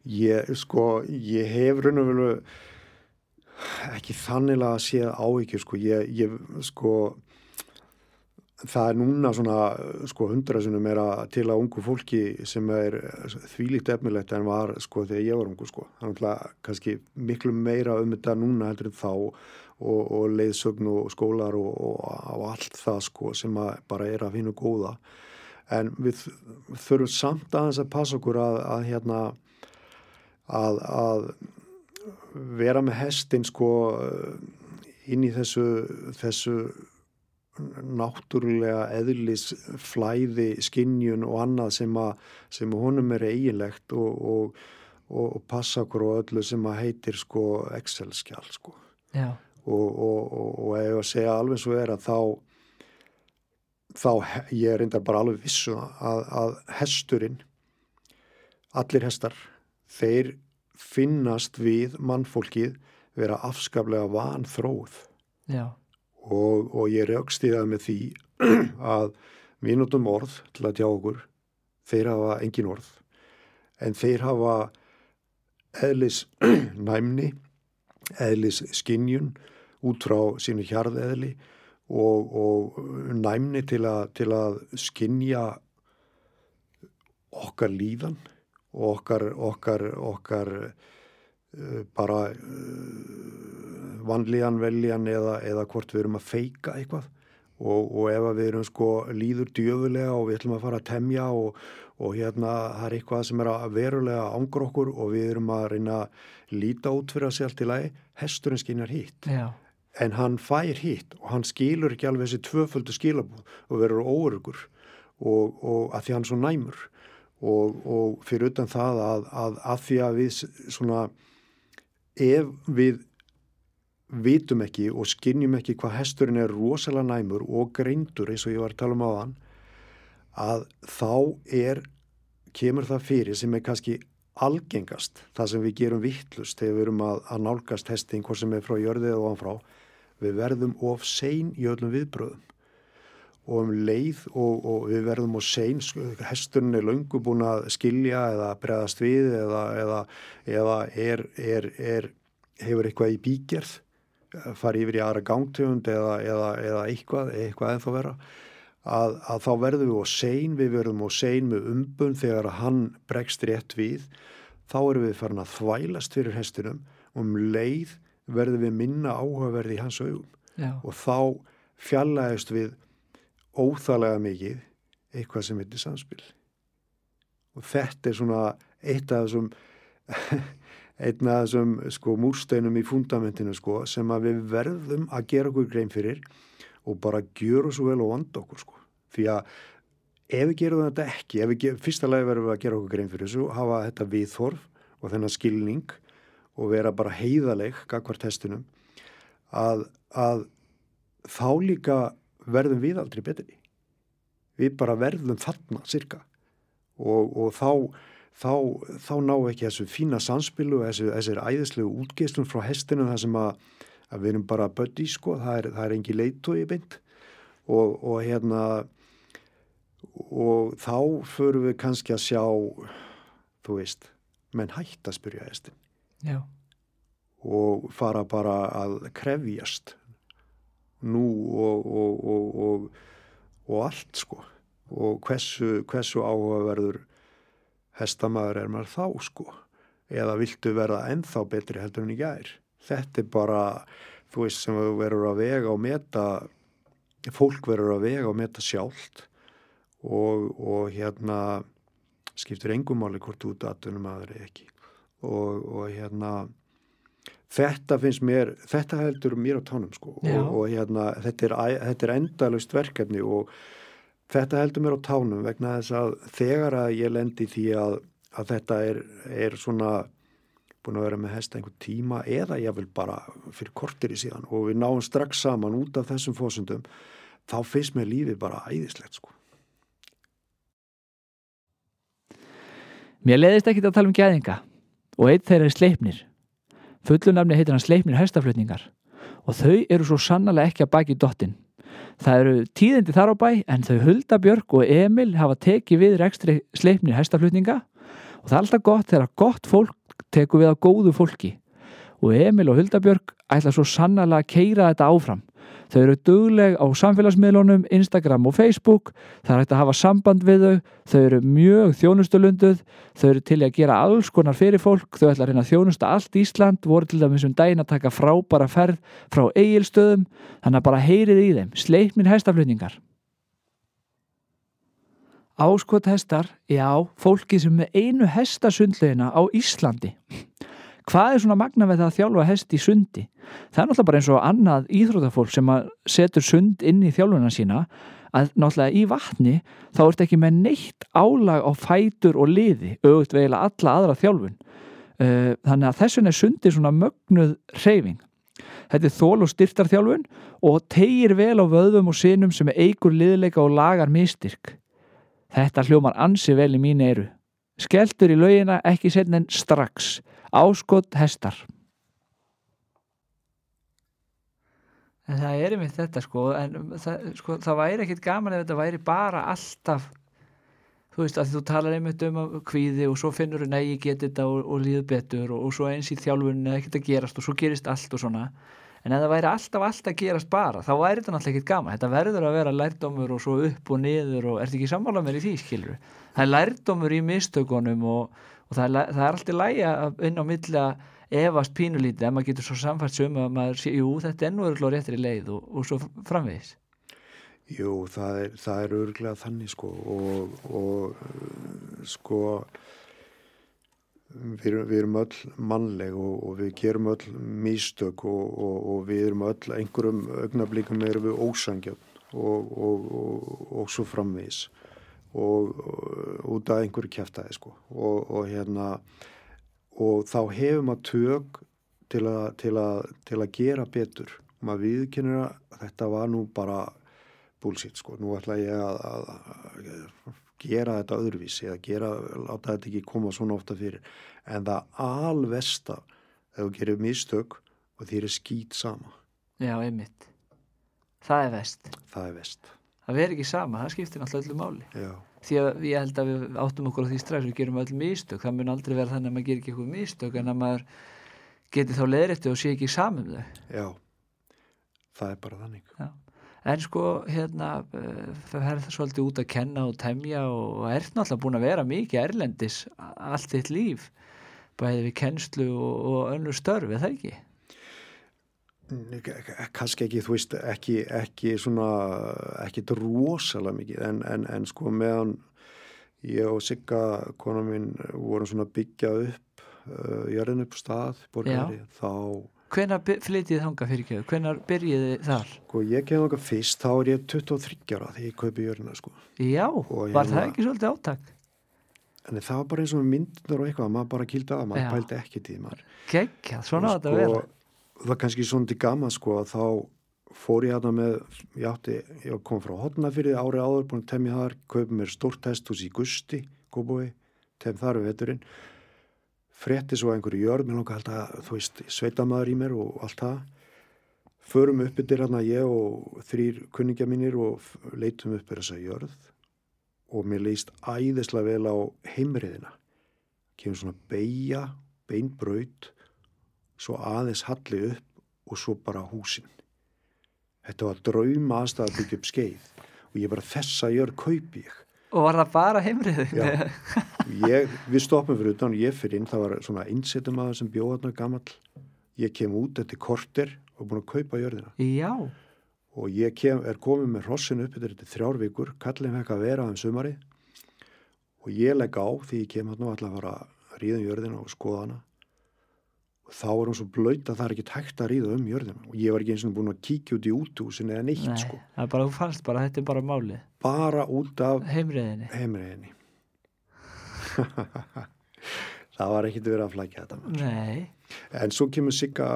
Ég, sko, ég hef raun og veru ekki þannig að sé áhyggjur sko. Ég, ég, sko, það er núna svona sko hundrasunum er að til að ungu fólki sem er þvílíkt efnilegt en var sko þegar ég var ungu sko. Þannig að kannski miklu meira um þetta núna heldur en þá og, og leiðsögn og skólar og, og, og allt það sko sem bara er að finna góða. En við þurfum samt aðeins að passa okkur að, að hérna að, að vera með hestin sko inn í þessu þessu náttúrulega eðlis flæði, skinnjun og annað sem, að, sem honum er eiginlegt og, og, og, og passa okkur á öllu sem að heitir sko Excel-skjál sko. Og ef að segja alveg svo er að þá þá ég er reyndar bara alveg vissu um að, að hesturinn allir hestar þeir finnast við mannfólkið vera afskaplega vanþróð já og, og ég raukst í það með því að við notum orð til að tjá okkur. Þeir hafa engin orð. En þeir hafa eðlis næmni eðlis skinnjun út frá sínu hjarðeðli og, og næmni til að, til að skinnja okkar líðan og okkar, okkar, okkar uh, bara uh, vanlíðan, veljan eða, eða hvort við erum að feika eitthvað. Og, og ef við erum sko líður djöfulega og við ætlum að fara að temja og, og hérna það er eitthvað sem er að verulega ángur okkur og við erum að reyna að líta út fyrir að allt í lagi, hesturinn skinjar hýtt en hann fær hýtt og hann skilur ekki alveg þessi tvöföldu skilabúð og verður óörugur og, og að því hann svo næmur. Og fyrir utan það að, að, að því að við svona ef við vitum ekki og skinnjum ekki hvað hesturinn er rosalega næmur og greindur eins og ég var að tala um á þann að þá er kemur það fyrir sem er kannski algengast það sem við gerum vittlust þegar við erum að, að nálgast hesting hvort sem er frá jörðið og anfrá við verðum of sein í öllum viðbröðum og um leið og, og við verðum of sein hesturinn er löngu búin að skilja eða bregðast við eða, eða, eða er, er, er, hefur eitthvað í bígerð fari yfir í aðra gangtegund eða, eða, eða eitthvað, eitthvað ennþá vera að, að þá verðum við á sein, við verðum á sein með umbun þegar hann bregst rétt við, þá erum við farin að þvælast fyrir hestinum. Og um leið verðum við minna áhugaverði í hans augum. Já. og þá fjallaðist við óþalega mikið eitthvað sem heitir samspil. Og þetta er svona eitt af þessum einn af þessum sko múrsteinum í fundamentinu sko sem að við verðum að gera okkur grein fyrir og bara gjöru svo vel og vanda okkur sko. Því að ef við gerum þetta ekki, við fyrsta lagi verðum við að gera okkur grein fyrir þessu, hafa þetta viðþorf og þennan skilning og vera bara heiðaleg gagvar testunum að, að þá líka verðum við aldrei betri. Við bara verðum þarna cirka og, og þá þá, þá ná ekki þessu fína samspilu og þessu, þessir æðislegu útgeistlun frá hestinu þar sem að, að við erum bara buddy sko, það er, það er engi leitói beint. Og, og hérna og þá förum við kannski að sjá þú veist, menn hægt að spyrja hestin Já. og fara bara að krefjast nú og, og, og allt sko. Og hversu, hversu áhugaverður hestamæður er maður þá sko. Eða viltu verða ennþá betri heldur en í gær? Þetta er bara, þú veist sem þú verður að vega og meta fólk verður að vega og meta sjálft. Og, og hérna skiptur engum máli hvort út aðtunum aður ekki. Og, og hérna þetta finnst mér, þetta heldur mér á tánum sko. Og, og hérna þetta er, þetta er endalust verkefni og Þetta heldur mér á tánum vegna þess að þegar að ég lendi því að, að þetta er, er svona búin að vera með hesta einhver tíma eða ég vil bara fyrir kortir í síðan og við náum strax saman út af þessum fósundum þá feist mér lífið bara æðislegt sko. Mér leðist ekki að tala um gæðinga og eitt þeirra er sleipnir. Fullunafni heitir hann sleipnir hestaflutningar og þau eru svo sannlega ekki að baki dottin. Það eru tíðindi þar á bæ en þau Hulda Björk og Emil hafa tekið við rekstri sleipni hestaflutninga og það er alltaf gott þegar gott fólk tekur við á góðu fólki og Emil og Huldabjörg ætla svo sannlega að keira þetta áfram. Þau eru dugleg á samfélagsmiðlunum, Instagram og Facebook, það er hægt að hafa samband við þau, þau eru mjög þjónustulunduð, þau eru til að gera alls konar fyrir fólk, þau ætla að reyna að þjónusta allt Ísland, voru til dæmis um daginn að taka frábara ferð frá eigilstöðum, þannig að bara heyrið í þeim, sleipmin hestaflutningar. Áskot hestar, já, fólki sem er einu hestasundlegina á Íslandi. Hvað er svona magna við það að þjálfa hest í sundi? Það er náttúrulega bara eins og annað íþrótafólk sem setur sund inn í þjálfuna sína að náttúrulega í vatni þá ert ekki með neitt álag á fætur og liði, auðvitað vegilega alla aðra þjálfun. Uh, þannig að þessun er sundi svona mögnuð reyfing. Þetta er þól og styrtarþjálfun og tegir vel á vöðum og sinum sem eigur liðleika og lagar mistyrk. Þetta hljómar ansi vel í mín eru. Skeltur í laugina ekki setn en strax. Áskot hestar. En það er einmitt þetta sko, en það, sko, það væri ekkit gaman ef þetta væri bara alltaf, þú veist að þú talar einmitt um kvíði og svo finnur þú nei ég geti þetta og, og líður betur og, og svo eins í þjálfunni ekkert að gerast og svo gerist allt og svona. En ef það væri alltaf allt að gerast bara þá væri þetta náttúrulega ekkit gaman. Þetta verður að vera lærdómur og svo upp og niður og ert ekki sammála með því skilur það er lærdómur í mistökunum og, og það, er, það er alltaf læga inn á milla efast pínulítið að maður getur svo samfært sömu að maður sé, jú þetta er nú örgulega réttir í leið og, og svo framvegis. Jú, það er, það er örgulega þannig sko og, og sko við, við erum öll mannleg og, og við gerum öll místök og, við erum öll einhverjum augnablíkum erum við ósangjöfn og svo framvís og út af einhverju kæftæði sko. Og hérna og þá hefur maður tök til að, til að, til að gera betur. Maður viðkynir að þetta var nú bara búlsitt sko, nú ætla ég að, að gera þetta öðruvísi eða gera, láta þetta ekki koma svona ofta fyrir. En það alvesta þegar þú gerir mistök og þér er skýt sama. Já, einmitt. Það er vest Það er vest Það verður ekki sama, það skiptir náttúrulega öllu máli. Já Því að ég held að við áttum okkur á því strax við gerum öll mistök, það mun aldrei vera þannig að maður ger ekki eitthvað mistök en að maður geti þá leðrætti og sé ekki saman um þau. Já, það er bara þannig. Já. En sko hérna það er svolítið út að kenna og temja og er náttúrulega búin að vera mikið erlendis allt þitt líf bæðið við kennslu og, og önnur störf, er það ekki? Kanski ekki, þú veist, ekki, ekki svona, ekki rosalega mikið en, en, en sko meðan ég og Sigga, kona mín, vorum svona byggjað upp uh, jörðin upp stað, borgari, þá Hvenar flytið þanga fyrir ekki? Hvenar byrjiði þar? Sko ég kemði þanga fyrst, þá er ég 23 ára þegar ég kaupi jörna sko. Já, var hérna, það ekki svolítið áttak? En það var bara eins og myndunar og eitthvað, maður bara kýldi að, maður pældi ekki til maður. Kekja, svona átt sko, að vera. Það kannski svona til gama sko að þá fór ég hérna með, ég átti, ég kom frá Hotnafyrði árið áður, búin að temja þar, kaupi mér stórt hesthús í Gusti, góðbúi, tem þar við veturinn frétti svo einhverju jörð, mér langar alltaf, þú veist, sveitamæður í mér og allt það. Förum upp yfir hérna ég og þrýr kunningja mínir og leitum upp yfir þessa jörð og mér leist æðislega vel á heimriðina. Kemur svona beigja, beinbraut, svo aðeins halli upp og svo bara húsin. Þetta var drauma aðstæða að byggja upp skeið og ég bara þessa jörð kaupi ég. Og var það bara heimriðin? Já, ég, við stoppum fyrir utan og ég fyrir inn, það var svona einsettum aðeins sem bjóð þarna gammal. Ég kem út eftir korter og búin að kaupa jörðina. Já. Og ég kem, er komið með hrossin upp eftir þrjár vikur, kallin fekk að vera aðeins sumari og ég legg á því ég kem hérna og ætla að fara að ríða um jörðina og skoða hana þá er hún svo blöyt að það er ekki tækt að ríða um jörðina. Og ég var ekki eins og búin að kíkja út í útúsin eða neitt Nei, sko. það er bara, þú fannst bara, þetta er bara málið. Bara út af heimriðinni, heimriðinni. það var ekkit verið að flækja þetta en svo kemur Sigga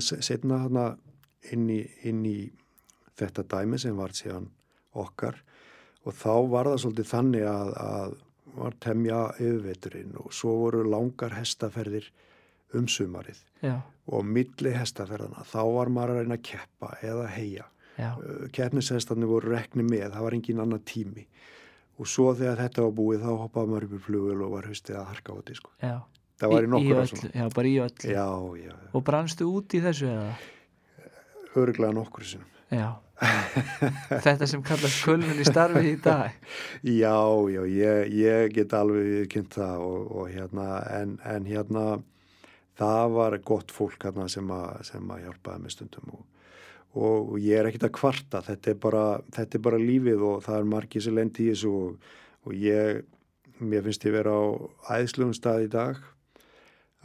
setna hana inn í, inn í þetta dæmi sem var síðan okkar. Og þá var það svolítið þannig að, að var temja yfirveiturinn og svo voru langar hestaferðir um sumarið. Já. og milli hestaferðana þá var maður að reyna að keppa eða heia Já. keppnishestarnir voru rekni með, það var engin annar tími. Og svo þegar þetta var búið þá hoppaði maður upp í flugul og var höstið að harka á þetta sko. Það var í í nokkur öllu, já, bara í öllu. Já, já, og brannstu út í þessu eða? örglega nokkur sinnum. Já. Þetta sem kallast kulnun í starfi í dag. Já, já, ég, ég get alveg kynnt það og, og hérna, en, en hérna það var gott fólk hérna sem að, sem að hjálpaði með stundum og, og, ég er ekkit að kvarta. Þetta er bara, þetta er bara lífið og það er margið sem lendi í þessu og, og ég, mér finnst ég vera á æðslugum stað í dag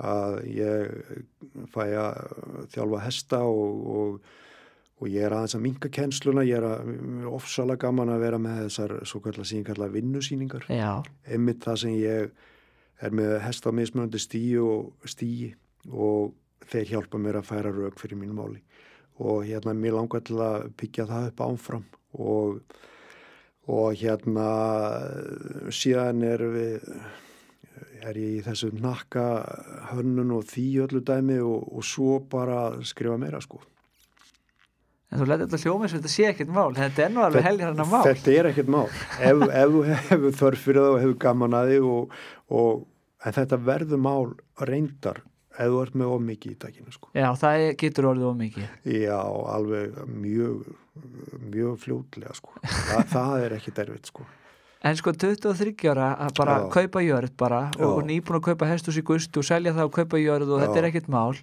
að ég fæ að þjálfa hesta og, og og ég er aðeins að minka kennsluna, ég er að ofsalega gaman að vera með þessar svo kallar síðan kallar vinnusýningar. Einmitt það sem ég er með hest á mismunandi stíi og stíi og þeir hjálpa mér að færa rauk fyrir mínu máli. Og hérna mér langar til að byggja það upp ánfram og, og hérna síðan er við er ég í þessu nakka hönnun og því öllu dæmi og, og svo bara skrifa meira sko. En þú letið hljóma eins og þetta sé ekkert mál. Þetta er nú alveg helgar hann að mál. Þetta er ekkert mál. Ef, ef þú hefur þörf fyrir það og hefur gaman að og, en þetta verður mál reyndar ef þú ert með ómikið í takinu sko. Já, það er- getur orðið ómikið Já, alveg mjög mjög fljótlega sko. Þa, það er ekki derfitt sko. En sko 23 ára að bara Já. kaupa jörð bara Já. og nýbúin að kaupa hestus í gustu og selja það og kaupa jörð og þetta Já. er ekkert mál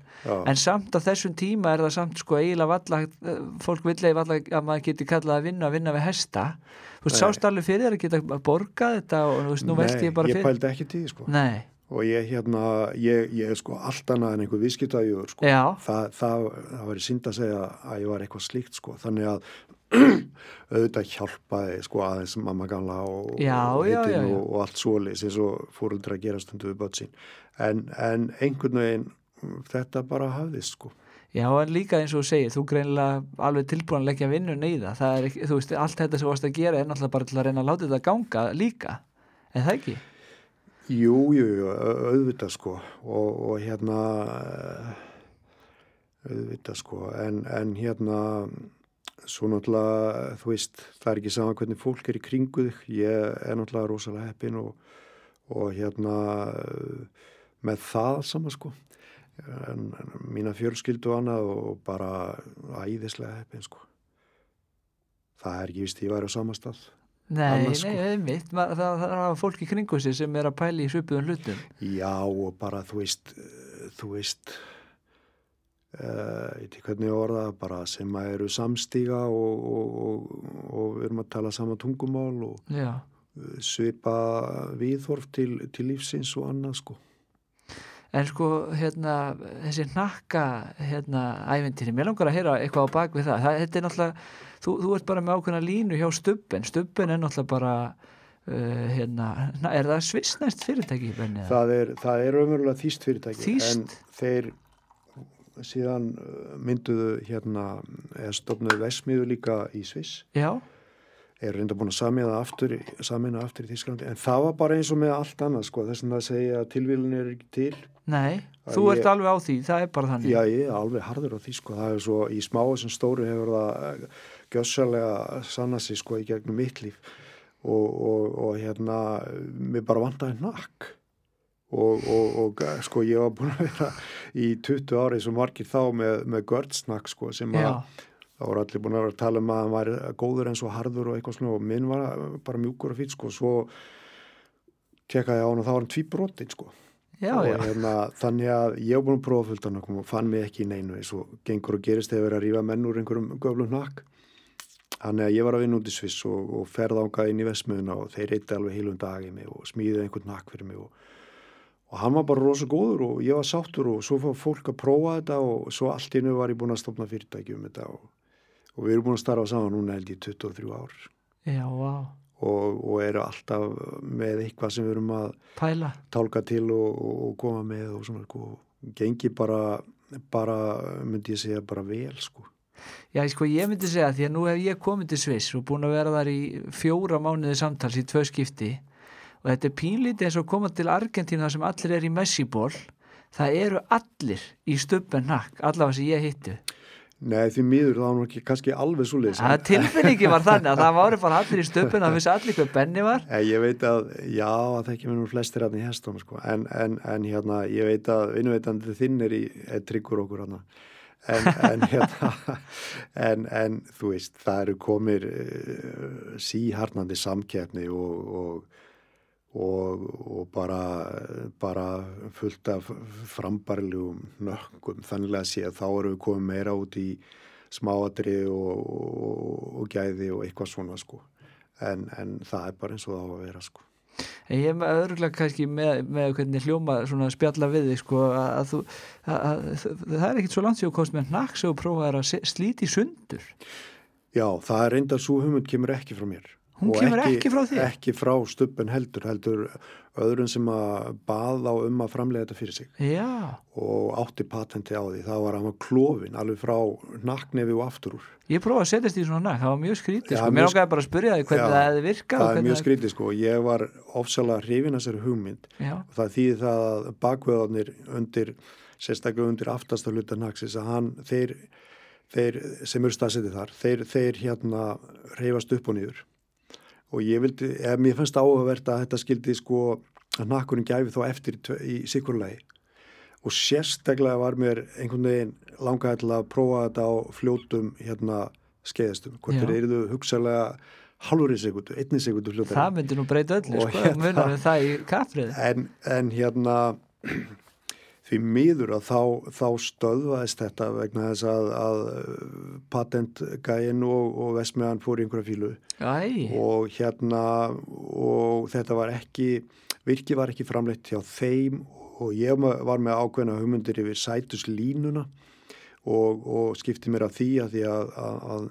en samt á þessum tíma er það samt sko eiginlega valla, eh, fólk vill eða valla að maður geti kallað að vinna að vinna við hesta þú veist, Nei. sást alveg fyrir þér að geta borgað þetta og þú veist, nú veist ég bara ég fyrir pældi ekki því sko. Nei, og ég hérna ég, ég er sko allt annað en einhver viðskiptajöfur sko. já, það, það, var í synd að segja að ég var eitthvað slíkt sko. þannig að auðvitað hjálpaði sko aðeins mamma gamla og, Já, og, já, já, og, og allt svoleiðis eins og fóruldra að gera stundu við börn sín en, en einhvern veginn þetta bara hafðist sko já, en líka eins og þú segir þú greinlega alveg tilbúin að leggja vinnun í það það er þú veist, allt þetta sem þú varst að gera er náttúrulega bara til að reyna að láta þetta ganga líka en það ekki? Jú, jú, jú, au- auðvitað sko. Og, og hérna eh, auðvitað sko. En, en hérna svo náttúrulega, þú veist það er ekki saman hvernig fólk er í kringu þig. Ég er náttúrulega rosalega heppin og, og hérna með það sama sko. En, en mína fjölskyldu annað og bara æðislega heppin sko. Það er ekki vist ég væri á sama stað Nei, Annars, nei, sko. einmitt, Ma- það, það er fólk í kringu sig sem er að pæla í svipuðum hlutum Já og bara þú veist, eh, þú veist, uh, ég veit ekki hvernig orða, það, bara sem að eru samstíga og, og, og, og við erum að tala sama tungumál og Já, eh, svipa viðhorf til, til lífsins og annað sko. en sko hérna, þessi hnakka hérna, æventýri, mér langar að heyra eitthvað á bak við það, það þetta er náttúrulega þú, þú ert bara með ákveðna línu hjá stubben. Stubben er náttúrulega bara uh, hérna, na- er það svissnæst fyrirtæki Benni? Það er, það er raunverulega þýst fyrirtæki Þýskt? en þeir síðan eh, mynduðu hérna, eða stofnuðu vesmiðu líka í Sviss. Já, er reynda búin að samina aftur, samina aftur í Þísklandi en það var bara eins og með allt annað sko, þess að það segja að tilvílun er ekki til. Nei, Að þú ert ég- alveg á því það er bara þannig. Já ég er alveg harður á því sko, það er svo í smáu sem stóru hefur það gjössalega sanna sig sko í gegnum mitt líf. Og, og, og hérna mér bara vantaði nakk og, og, og sko ég var búin að vera í 20 ári sem margir þá með, með gördsnakk sko sem að Það voru allir búin að vera að tala um að hann væri góður eins og harður og eitthvað svona og minn var bara mjúkur og fýtt sko. Og svo kekkaði á hann og þá var hann tvíbrotinn sko. já, já, hérna, þannig að ég hef búin að prófa fullt hann og fann mig ekki í neinu eins og gengur og gerist verið að rífa menn úr einhverjum göflum hnakk. Þannig að ég var að vinna út í Sviss og, og ferða ánga inn í Vestmiðuna og þeir reytti alveg heilum dag í mig og smíði einhvern hnakk fyrir mig og, og hann var bara rosa góður og ég var sáttur og svo fór fólk að prófa þetta og svo allt innu var ég búin að stopna fyrirtæki um þetta og, og við erum búin að starfa saman núna held ég 23 ár. Já, vá. Og, og eru alltaf með eitthvað sem við erum að Pæla, tálka til og, og, og koma með og svona sko, gengi bara bara, myndi ég segja, bara vel sko. Já, sko ég myndi segja því að nú hef ég komið til Sviss og búin að vera þar í fjóra mánuði samtals í tvö skipti og þetta er pínlítið eins og að koma til Argentínu þar sem allir er í messiból það eru allir í stubben nakk allavega sem ég hittu Nei, því miður þá var ekki kannski alveg svo leiðis. Það tilfinningi var þannig að það voru bara allir í stöpun að vissi allir hver Benni var. Ég veit að, já, það ekki nú flestir hérna í hestunum, sko, en, en, en hérna, ég veit að innveitandi þinn er í, tryggur okkur hérna. En, en hérna, en, en þú veist, það eru komir uh, síharnandi samkeppni og, og Og, og bara, bara fullt af frambarlegum nökkum. Þannig að sé að þá eru við komið meira út í smáadri og, gæði og eitthvað svona sko. En það er bara eins og það á að vera sko En ég er öðruglega kannski með, með hvernig hljóma svona spjalla við þig sko að, að þú að, að, það er ekkit svo langt sem þú komst með naks og prófaði að slíti sundur. Já, það er reyndar svo humund kemur ekki frá mér Hún kemur ekki, ekki frá því? Ekki frá stuppin heldur, heldur öðrun sem að baða um að framlega þetta fyrir sig. Já. Og átti patenti á því. Það var að maður klófin alveg frá nakknefi og aftur úr. Ég prófaði að setjast í svona nakk, það var mjög skrítið sko. Mér ágæði bara að spyrja því hvernig já, það hefði virkað. Það er mjög skrítið sko. Ég var ofsalega hrifin að sér hugmynd. Já. Það þýði það að bakveðarnir undir, sérstaklega undir aftasta hluta naksis að hann, þeir, þeir sem eru staðsetið þar, þeir, þeir hérna reyfast upp og nýður og ég vildi, ef mér fannst áhugavert að þetta skildi sko að nakkurinn gæfi þá eftir í sikurlegi og sérstaklega var mér einhvern veginn langaði til að prófa þetta á fljótum hérna skeiðastum, hvort er eruðu hugsalega halvurinn segundu, einni segundu fljótar Það myndi nú breyta öllu, sko, hérna, munum við það í kafrið en, en hérna því miður að þá, þá stöðvaðist þetta vegna þess að, að patentgæin og, og Vestmeðan fór einhverja fílu Æ. og hérna og þetta var ekki virki var ekki framleitt hjá þeim og ég var með ákveðna hugmyndir yfir sætuslínuna og, og skipti mér af því að því að, að,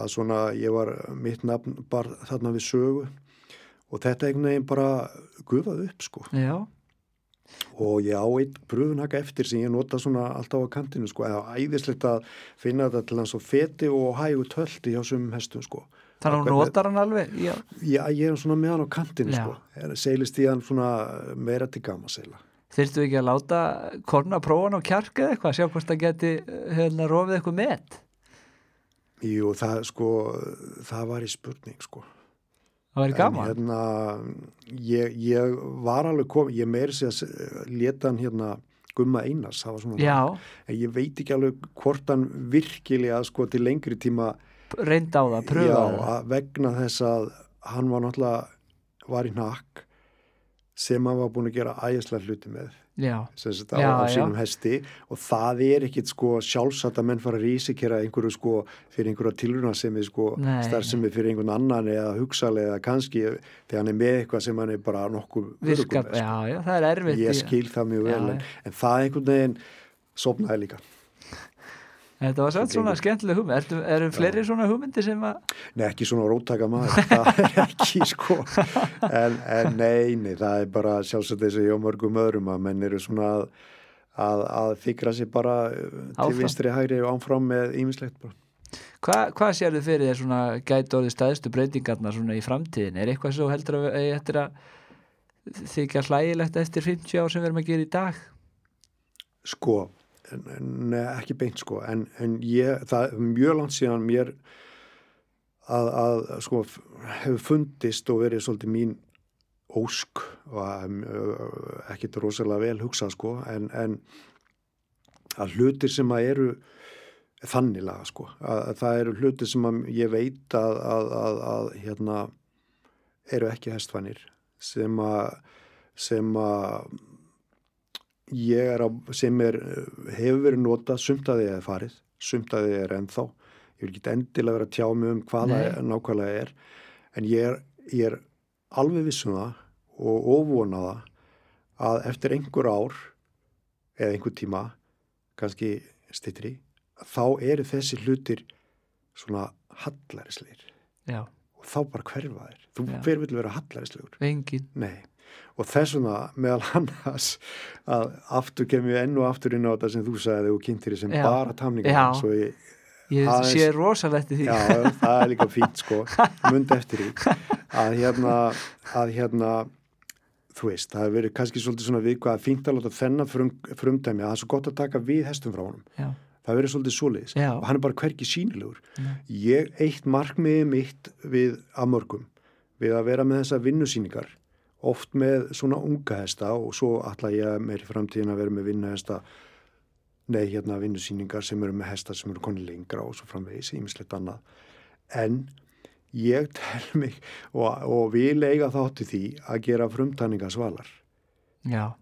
að svona ég var mitt nafn bara þarna við sögu. Og þetta einhvern veginn bara gufaði upp sko. Já og ég á einn pröfunhaka eftir sem ég nota svona alltaf á kantinu sko. Eða æðislegt að finna þetta til hans og feti og hægu tölti hjá sumum hestum sko. Þannig að hún notar hann alveg? Já, já ég er svona með hann á kantinu já. sko. Seilist í hann svona meira til gama seila Þurftu ekki að láta korna prófan á kjark eða eitthvað sjá hvort það geti hérna rofið eitthvað með Jú, það sko það var í spurning sko Það væri gaman. En hérna, ég, ég var alveg komið, ég meiri sig að leta hann hérna Gumma Einars, það var svona. Já. En ég veit ekki alveg hvort hann virkilega sko til lengri tíma. Reynda á það, pröfa það. Já, vegna þess að hann var náttúrulega, var í nakk sem hann var búin að gera ægislega hluti með sagt, á, já, á sínum já. hesti. Og það er ekkit sko sjálfsagt að menn fara að rísikera einhverju sko fyrir einhverja tilruna sem er sko starfsemi fyrir einhvern annan eða hugsalega eða kannski þegar hann er með eitthvað sem hann er bara nokkuð Virkab, sko. já, já, það er erfitt ég skil það mjög vel en, en það einhvern veginn sopnaði líka Þetta var svolítið svona skemmtileg hugmynd. Eru, eru fleiri svona hugmyndi sem að Nei, ekki svona róttaka maður. Það er ekki sko. En, en nei, nei, það er bara sjálfsagt þess að ég og mörgum öðrum að menn eru svona að, að, að þykra sér bara uh, til vinstri hægri og ánfram með ímislegt bara. Hva, Hvað sér þið fyrir þér svona gæti orðið staðistu breytingarna svona í framtíðin? Er eitthvað svo heldur að, að þykja hlægilegt eftir 50 ár sem við erum að gera í dag? Sko ekki beint sko. En, en ég, það er mjög langt síðan mér að, að sko hefur fundist og verið svolítið mín ósk og ekkert rosalega vel hugsað sko. En, en að hlutir sem að eru þannilega sko. Að, að það eru hlutir sem að ég veit að, að hérna eru ekki hestfannir sem að sem að ég er á, sem er, hefur verið notað, sumt að þið er farið, sumt að þið er ennþá. Ég vil ekki endilega vera að tjá mig um hvaða nákvæmlega er, en ég er, ég er alveg vissum það og óvonaða að eftir einhver ár eða einhver tíma, kannski stittri, þá eru þessi hlutir svona hallarisleir. Og þá bara hverfa þér. Þú, hver vil vera hallarislegur? Engin. Nei og þessuna meðal annars að aftur kem ég enn og aftur inn á þetta sem þú sagði og kynntir sem já, bara tamningar svo ég, ég aðeins, sé rosalegt í því. Já, það er líka fínt sko. Mund eftir því. Að hérna, að hérna þú veist, það hefur verið kannski svolítið svona vika að fínt að láta þennan frum, frumdæmi að það er svo gott að taka við hestum frá honum. Já. það verður svolítið soliðis og hann er bara hverki sínilegur Nei. ég eitt markmiði mitt við að mörgum við að vera með þessa vinnusýningar oft með svona unga hesta og svo ætla ég meir í framtíðin að vera með vinnuhesta nei hérna vinnusýningar sem eru með hesta sem eru konni lengra og svo framvegis ímislegt annað. En ég tel mig og, og vil eiga þáttu því að gera frumtanningasvalar já,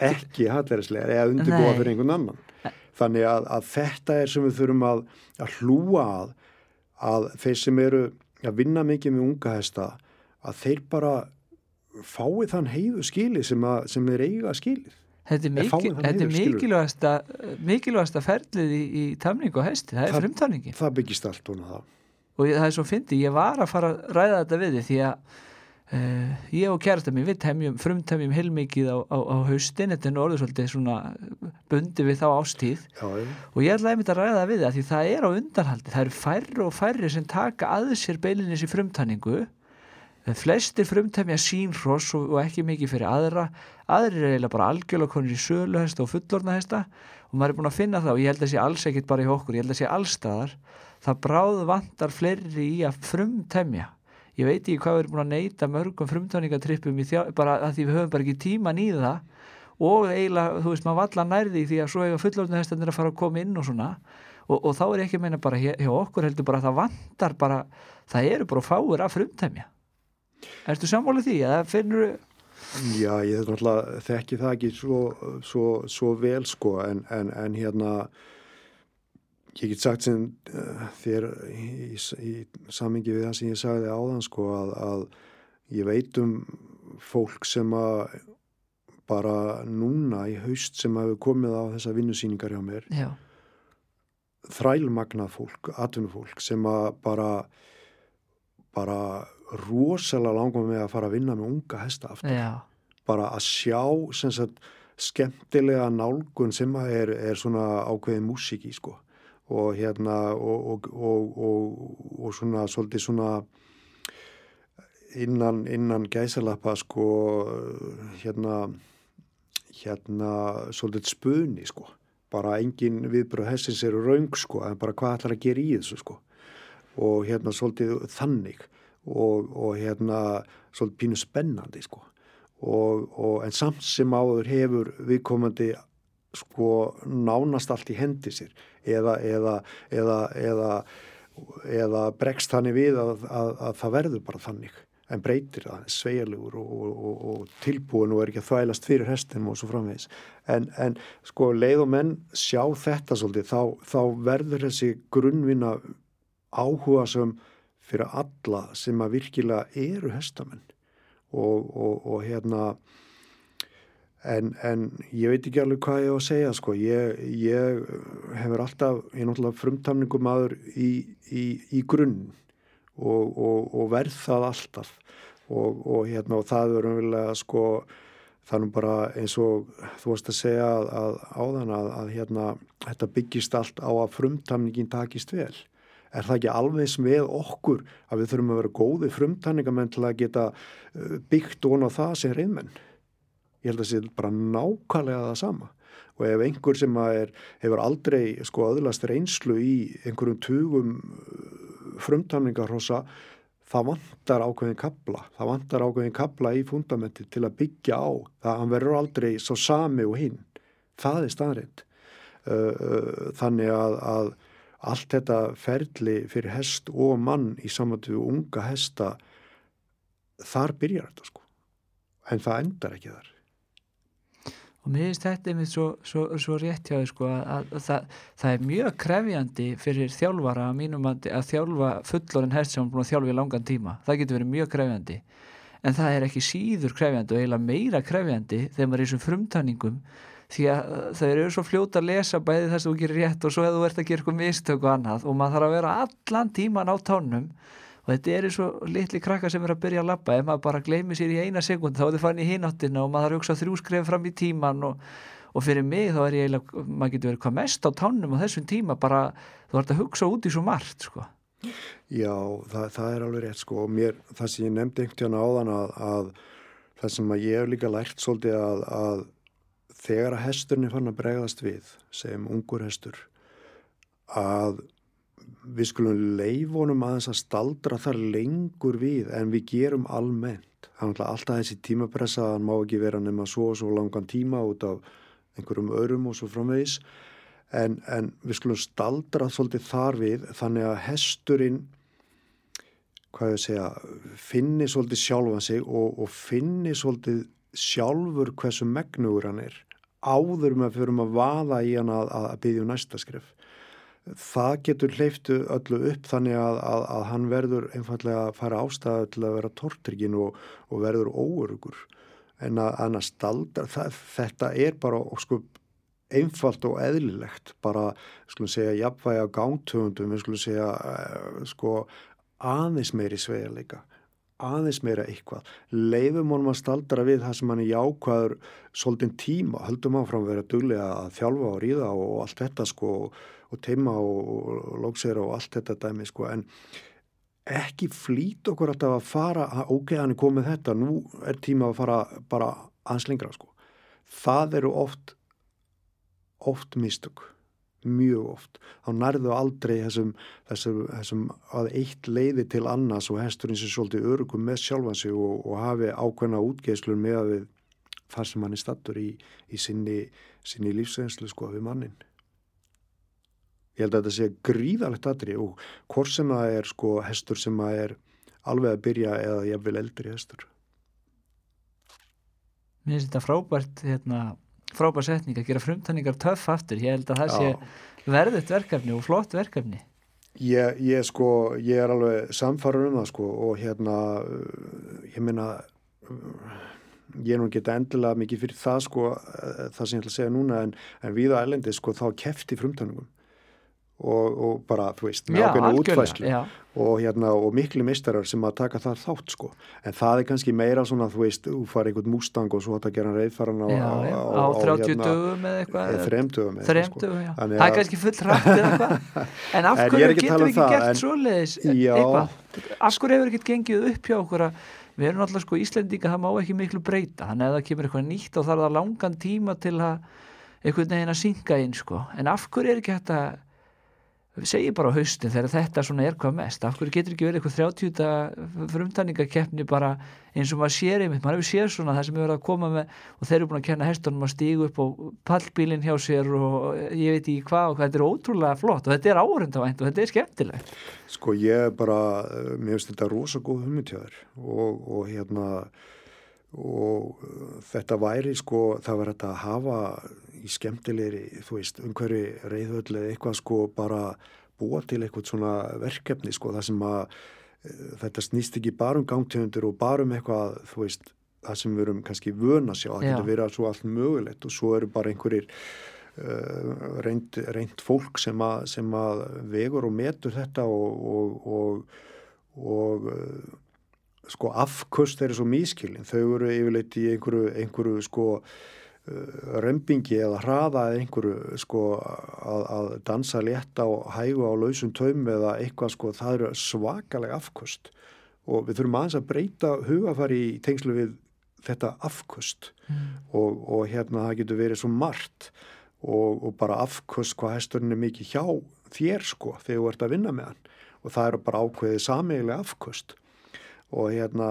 ekki hallærislegar eða undirbúa Nei. fyrir einhvern annan. Þannig að, að þetta er sem við þurfum að, að hlúa að að þeir sem eru að vinna mikið með unga hesta að þeir bara fái þann heiðu skili sem, að, sem þeir eiga skilið? Þetta er, En fáum mikil, þann þetta er heiður, skilurðu. mikilvægasta mikilvægasta ferlið í, í tamningu og hesti, það er Það- frumtamningin. það byggist allt og það. Og það er svo fyndi, ég var að fara að ræða þetta við þið því að uh, ég og kærasta mér, við temjum, frumtemjum heilmikið á, á, á haustin, þetta er nú orðið svolítið svona bundi við þá ástíð já, og ég ætlaði einmitt að ræða það við það því það er á undanhaldi, það eru færri og færri sem taka að sér beilinins í frumtanningu flestir frumtemja sínross og, og ekki mikið fyrir aðra. Aðrir er eiginlega bara algjörlega konur í söluhesta og fullornahesta og maður er búin að finna það og ég held að sé alls ekkit bara í okkur, ég held að sé allstaðar það bráð vantar fleiri í að frumtemja ég veit ekki hvað við erum búin að neyta mörgum þjá, bara að því við höfum bara ekki tíman í það. Og eiginlega, þú veist, maður valla nærði því að svo eiga fullorðnahestarnir að fara að koma inn og svona. Og, og þá er ekki að meina bara hjá, okkur heldur bara að það vantar bara það eru bara fáir að frumtemja Ertu sammálið því? Eða finnur já, ég þekki það ekki svo, svo, svo vel sko en, en, en hérna ég get sagt sem uh, þér í, í samingi við það sem ég sagði áðan sko að, að ég veit um fólk sem að bara núna í haust sem hefur komið á þessa vinnusýningar hjá mér Já, þrælmagnað fólk, atvinnufólk sem að bara bara rosalega langum með að fara að vinna með unga hesta aftur. Já, bara að sjá sagt, skemmtilega nálgun sem er, er svona ákveðin músík í sko. Og hérna og, og, og, og, og svona svolítið svona innan, innan gæsalappa sko hérna hérna svolítið spuni sko. Bara engin viðbröð hessins eru raung sko en bara hvað ætlar að gera í þessu sko. Og hérna svolítið þannig og, og hérna svolítið pínu spennandi sko. Og, og en samt sem áður hefur viðkomandi sko nánast allt í hendi sér. Eða eða, eða, eða, eða bregst þannig við að, að, að það verður bara þannig en breytir það, sveigjarlegur og, og, og, tilbúin og er ekki að þvælast fyrir hestinum og svo framvegis. En, en sko leið og menn sjá þetta svolítið þá, þá verður þessi grunnvinna áhuga sem fyrir alla sem að virkilega eru hestamenn. Og, og, og hérna en, en ég veit ekki alveg hvað ég á að segja sko, ég, ég hefur alltaf, ég er náttúrulega frumtamningum aður í, í, í grunn og, og, verð það alltaf. Og, hérna og það er umvillega sko þannig bara eins og þú varst að segja að, að áðan að, að hérna þetta byggist allt á að frumtamningin takist vel er það ekki alveg við okkur að við þurfum að vera góði frumtanningamenn til að geta uh, byggt ón á það sem reyðmenn ég held að það sé bara nákvæmlega það sama. Og ef einhver sem er, hefur aldrei sko öðlast reynslu í einhverjum tugum frumtamningarhossa það vantar ákveðin kabla það vantar ákveðin kabla í fundamenti til að byggja á það hann verður aldrei svo sami og hinn. Það er staðrind þannig að, að allt þetta ferli fyrir hest og mann í samantöfu unga hesta þar byrjar þetta sko. En það endar ekki þar. Og mér finnst þetta einmitt svo, svo, svo rétt hjá þau sko að, að, að það, það er mjög krefjandi fyrir þjálfara að mínum að, að þjálfa fullorinn hest sem er búin að þjálfa í langan tíma. Það getur verið mjög krefjandi. En það er ekki síður krefjandi og eiginlega meira krefjandi þegar maður er í þessum frumtæningum því að þau eru svo fljóta að lesa bæði þess að þú gerir rétt og svo hefur þú ert að gera eitthvað mistök og annað og maður þarf að vera allan tíman á tánum og þetta er eins og litli krakka sem er að byrja að labba ef maður bara gleymi sér í eina sekund þá er þið fann í hináttina og maður þarf að hugsa þrjú skref fram í tíman og, og fyrir mig þá er ég eiginlega, maður getur verið hvað mest á tánum á þessum tíma bara þú ert að hugsa út í svo margt sko. Já, það, það er alveg rétt sko og mér, það sem ég nefndi einhvern veginn áðan að, að það sem að ég hef líka lært svolítið að, að þegar að hesturinn er fann að bregðast við sem ungur hestur að við skulum leifonum aðeins að staldra þar lengur við en við gerum almennt. Það er alltaf þessi tímapressa að má ekki vera nema svo og svo langan tíma út af einhverjum örum og svo framvegis en, en við skulum staldra svolítið þar við þannig að hesturinn hvað ég segja finni svolítið sjálfan sig og, og finni svolítið sjálfur hversu megnugur hann er áður með að fyrir að vaða í hann að, að byggja um næsta skrif það getur hleyftu öllu upp þannig að, að, að hann verður einfallega að fara ástæðu til að vera tortrygin og, og verður óörugur en að, að staldra, það, þetta er bara sko, einfalt og eðlilegt. Bara, skulum segja, jafnvægi á gántöfundum, skulum segja uh, sko, aðeins meiri svegarleika aðeins meira eitthvað. Leifum honum að staldra við það sem hann er jákvæður svolítinn tíma, höldum áfram að vera duglega að þjálfa og ríða og allt þetta sko og teima og, lóksera og allt þetta dæmi sko. En ekki flýt okkur alltaf að fara ok, hann er komið þetta, nú er tíma að fara bara anslengra sko. Það eru oft oft mistök mjög oft, þá nærðu aldrei þessum, þessum, þessum að eitt leiði til annars og hesturinn sem svolítið örugum með sjálfansi og, og hafi ákveðna útgeislun með að við þar sem hann er stattur í, í sinni, sinni lífsveinslu sko við mannin ég held að þetta sé gríðalegt aðri og hvort sem það er sko hestur sem að er alveg að byrja eða ég vil eldri hestur. Mér finnst þetta frábært hérna frábær setning að gera frumtanningar töff aftur. Ég held að það sé verðut verkefni og flott verkefni. Ég, ég sko, ég er alveg samfarið um það sko og hérna ég minna ég er nú ekki endilega mikið fyrir það sko það sem ég ætla að segja núna en, en við á ælendi sko þá kefti frumtanningum og, og bara, þú veist, með ákveðinu útfæslu og, hérna, og miklu mistarar sem að taka það þátt sko. En það er kannski meira svona, þú veist, þú farið einhvern mústang og svo þetta gera reyðfaran á, já, já, á, á 30 hérna, dögum eða eitthvað eða þremdögum sko. það er kannski full rætt eða eitthvað. En af hverju getur við ekki um gert en, svoleiðis eitthvað, af hverju hefur ekki gengið upp hjá okkur að við erum alltaf sko Íslendinga, það má ekki miklu breyta. Að það kemur eitthvað nýtt og þarf það langan tíma til að einhvern veginn að synga inn sko. En af hverju er ekki þetta segi bara á haustin þegar þetta svona er hvað mest af hverju getur ekki verið eitthvað 30 frumtanningakeppni bara eins og maður sér einmitt, maður hefur séð svona það sem hefur verið að koma með og þeir eru búin að kenna hestunum að stígu upp á pallbílinn hjá sér og ég veit ekki hvað og hvað, þetta er ótrúlega flott og þetta er áhörundavænt og þetta er skemmtilegt. Sko ég bara, mér finnst þetta rosa góð hummitjáður og, og hérna og þetta væri sko, það var þetta að hafa í skemmtilegri, þú veist, umhverfi reyðhöll eða eitthvað sko bara búa til eitthvað svona verkefni sko það sem að e, þetta snýst ekki bara um gangtegundur og bara um eitthvað, þú veist, það sem við erum kannski vöna sjá, það getur verið að svo allt mögulegt og svo eru bara einhverjir uh, reynd, reynd fólk sem að, sem að vegur og metur þetta og, og, og, og uh, sko afkust er svo mískilin, þau eru yfirleitt í einhverju, einhverju sko Eh, römbingi eða hraða eða einhverju sko að, að dansa létta og hægu á lausum taum eða eitthvað sko það eru svakalega afkvöst og við þurfum aðeins að breyta hugafari í tengslu við þetta afkvöst mm. og, og hérna það getur verið svo margt. Og, og bara afkvöst hvað hesturinn er mikið hjá þér sko þegar þú ert að vinna með hann. Og það eru bara ákveðið sameigilega afkvöst og hérna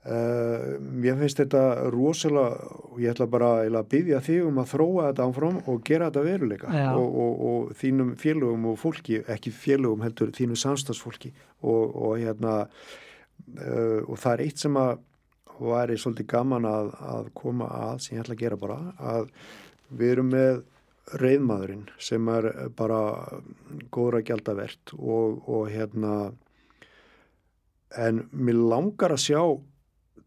Uh, mér finnst þetta rosalega og ég ætla bara að byggja þig um að þróa þetta ánfram og gera þetta veruleika. Og, og, og þínum félögum og fólki, ekki félögum heldur þínum samstagsfólki og, og hérna uh, og það er eitt sem að væri svolítið gaman að, að koma að sem ég ætla að gera bara að við erum með reyðmaðurinn sem er bara góðra gældavert og hérna en mér langar að sjá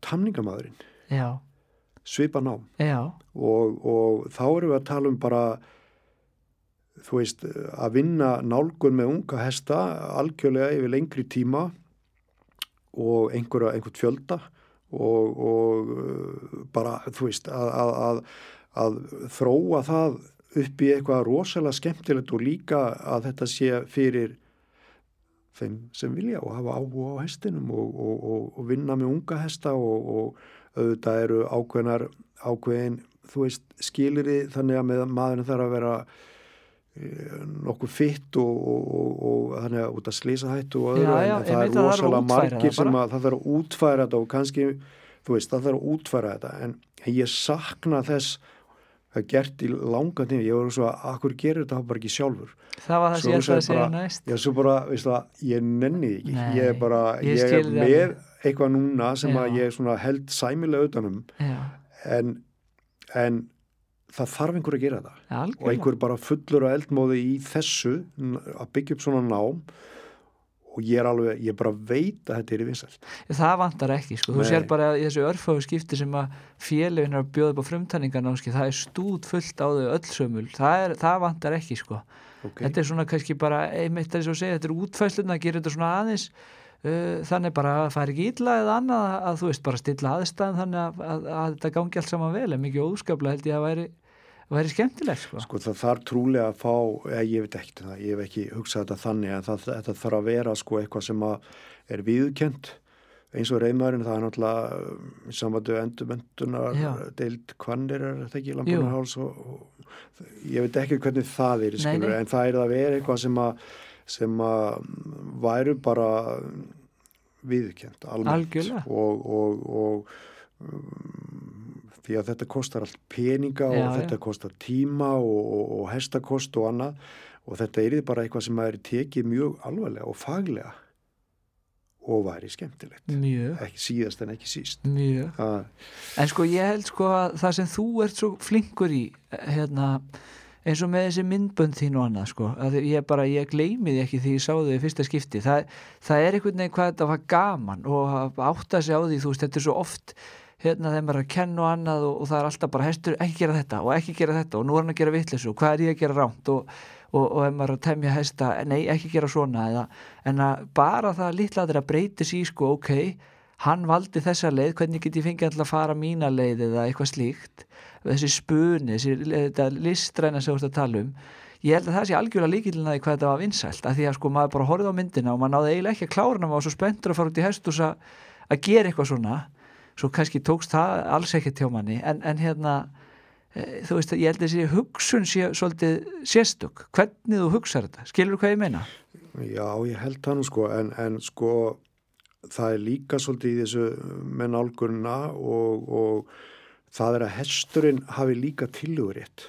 tamningamadurinn svipa ná og, og þá erum við að tala um bara þú veist að vinna nálgun með unga hesta algjörlega yfir lengri tíma og einhverja einhvert fjölda og, og uh, bara þú veist að, að, að, að þróa það upp í eitthvað rosalega skemmtilegt og líka að þetta sé fyrir þeim sem vilja og hafa áhuga á hestinum og, og, og vinna með unga hesta og auðvitað eru ákveðnar ákveðin, þú veist, skiliri þannig að maðurinn þarf að vera nokkuð fitt og, og, og, og þannig að út að slísa hættu og öðru Já, en já, það er það að rosalega margir sem að það þarf að útfæra þetta og kannski, þú veist, það þarf að útfæra þetta. En ég sakna þess það er gert í langa tíma. Ég var svo að, akkur gerir þetta bara ekki sjálfur? Það var það sem ég ætlaði að segja næst. Já, svo bara, veist það, ég nenni ekki. Nei, ég er bara, ég ég, er með eitthvað núna sem að Já. ég svona held sæmilega utanum en, en það þarf einhver að gera og algjörlega. Einhver bara fullur og eldmóði í þessu að byggja upp svona nám og ég er alveg, ég bara veit að þetta er í vinsælt það vantar ekki sko. þú Nei. sér bara í þessu örfáðu skipti sem að félagin er að bjóða upp á frumtalningarnámski það er stúd fullt á þau öll sömul það, er, það vantar ekki sko. okay. þetta er svona kannski bara einmitt þess að segja, þetta er útfæsluna að gera þetta svona aðeins uh, þannig bara að það fær ekki illa eða annað að, að þú veist bara stilla aðstæðan þannig að, að, að þetta gangi allt saman vel en mikið óskaplega held ég að væri, væri skemmtilegt sko. Sko það þarf trúlega að fá, eða, ég veit ekkert um það, ég hef ekki hugsað þetta þannig en það, þetta þarf að vera sko eitthvað sem er viðkjönd eins og reymaðurinn, það er náttúrulega í samvættu endurmöntunar Já. deild kvannir er þetta ekki lampunarháls og, og ég veit ekki hvernig það er Nei, nei. en það er að vera eitthvað sem að sem að væru bara viðkjönd almennt Algjörlega. og, og, og um, því að þetta kostar allt peninga og Já, þetta kostar tíma og, og, og hestakost og annað. Og þetta er bara eitthvað sem er tekið mjög alvarlega og faglega. Og væri skemmtilegt. Mjög, ekki síðast en ekki síst. En sko ég held sko að það sem þú ert svo flinkur í hérna, eins og með þessi myndbönd þín og annað sko, að ég bara, ég gleymi því ekki því ég sá þau í fyrsta skipti. Það, það er einhvern veginn hvað þetta var gaman og að átta sig á því, þú veist, þetta er svo oft hérna þeim er að kenna og annað og, og það er alltaf bara, hestur, ekki gera þetta og ekki gera þetta og nú er hann að gera vitleysu og hvað er ég að gera rámt og, og, og maður er að temja hesta, nei, ekki gera svona eða, en að bara það litla að breytis í sko, ok hann valdi þessa leið, hvernig get ég fengið alltaf að fara mína leið eða eitthvað slíkt. Þessi spuni, þessi listræna sem þú ert að tala um ég held að það sé algjörlega líkilin að því hvað þetta var vinsælt að því að sko maður bara horfði á myndina og maður náði eiginlega ekki að klára hana, maður var svo spenntur að fara út í hestus að gera eitthvað svona svo kannski tókst það alls ekkert hjá manni. En, en hérna e, þú veist, ég held að þessi hugsun sé svolítið sérstök, hvernig þú hugsar þetta? Skilur hvað ég meina? já, ég held það nú sko en, en sko það er líka svolítið í þessu með nálgurna og, og það er að hesturinn hafi líka tilluguritt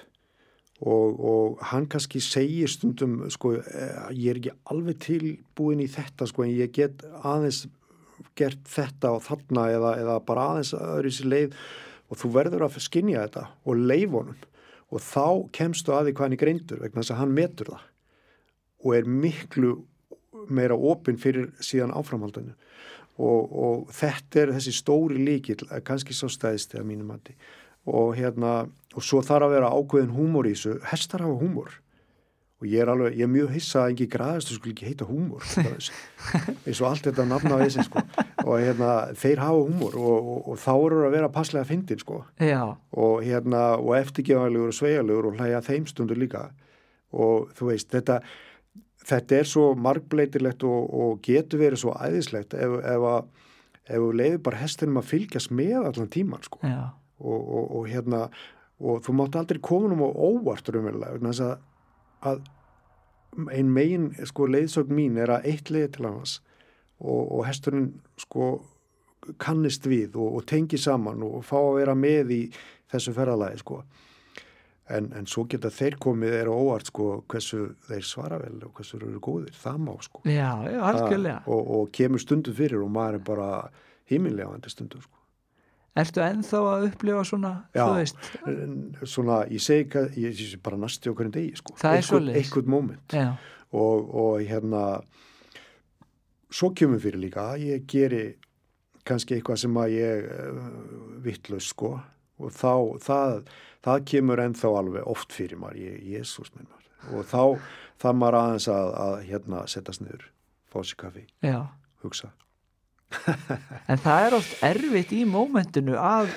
og, og hann kannski segir stundum sko, eh, ég er ekki alveg tilbúin í þetta sko en ég get aðeins gert þetta og þarna eða, eða bara aðeins í sér leið og þú verður að skinja þetta og leif honum. Og þá kemstu að því hvað hann er greindur vegna þess að hann metur það og er miklu meira opinn fyrir síðan áframhaldinu. Og, og þetta er þessi stóri líkil, kannski svo stæðist eða mínum mati. Og hérna og svo þarf að vera ákveðin húmor í þessu. Hestar hafa húmor og ég er alveg, ég er mjög hissa að engi græðastu skulle ekki heita húmor eins og allt þetta nafna við þessi sko. Og hérna, þeir hafa húmor og, og, og þá eru að vera passlega fyndin sko. Og hérna, og eftirgefanlegur og sveigalegur og hlæja þeim stundur líka. Og þú veist, þetta þetta er svo margbleitilegt og, og getur verið svo æðislegt ef, ef að ef við leiðum bara hestinum að fylgjast með allan tíman sko. Og, og, og hérna og þú mátt aldrei koma um á óvart raunverulega þess að, að ein megin sko leiðsögn mín er að eitt leið til hans og, og hesturinn sko kannist við og, og tengi saman og fá að vera með í þessu ferðalagi sko. En, en svo geta þeir komið er óvart sko hversu þeir svara vel og hversu eru góðir, það má sko. Já, algjörlega. og, og kemur stundum fyrir og maður er bara himmilegandi stundum sko Ertu ennþá að upplifa svona, Já. þú veist En svona, ég segi hvað, ég sé bara næstu okkur en degi, sko. Það er. Eitthvað moment. Já, Og, og hérna, svo kemur fyrir líka, að ég geri kannski eitthvað sem að ég uh, vittlaus, sko. Og þá, það, það kemur ennþá alveg oft fyrir maður, ég, jésús minn maður. Og þá, það maður aðeins að, að hérna, setjast niður, fá sér kaffi, já hugsa. En það er oft erfitt í mómentinu að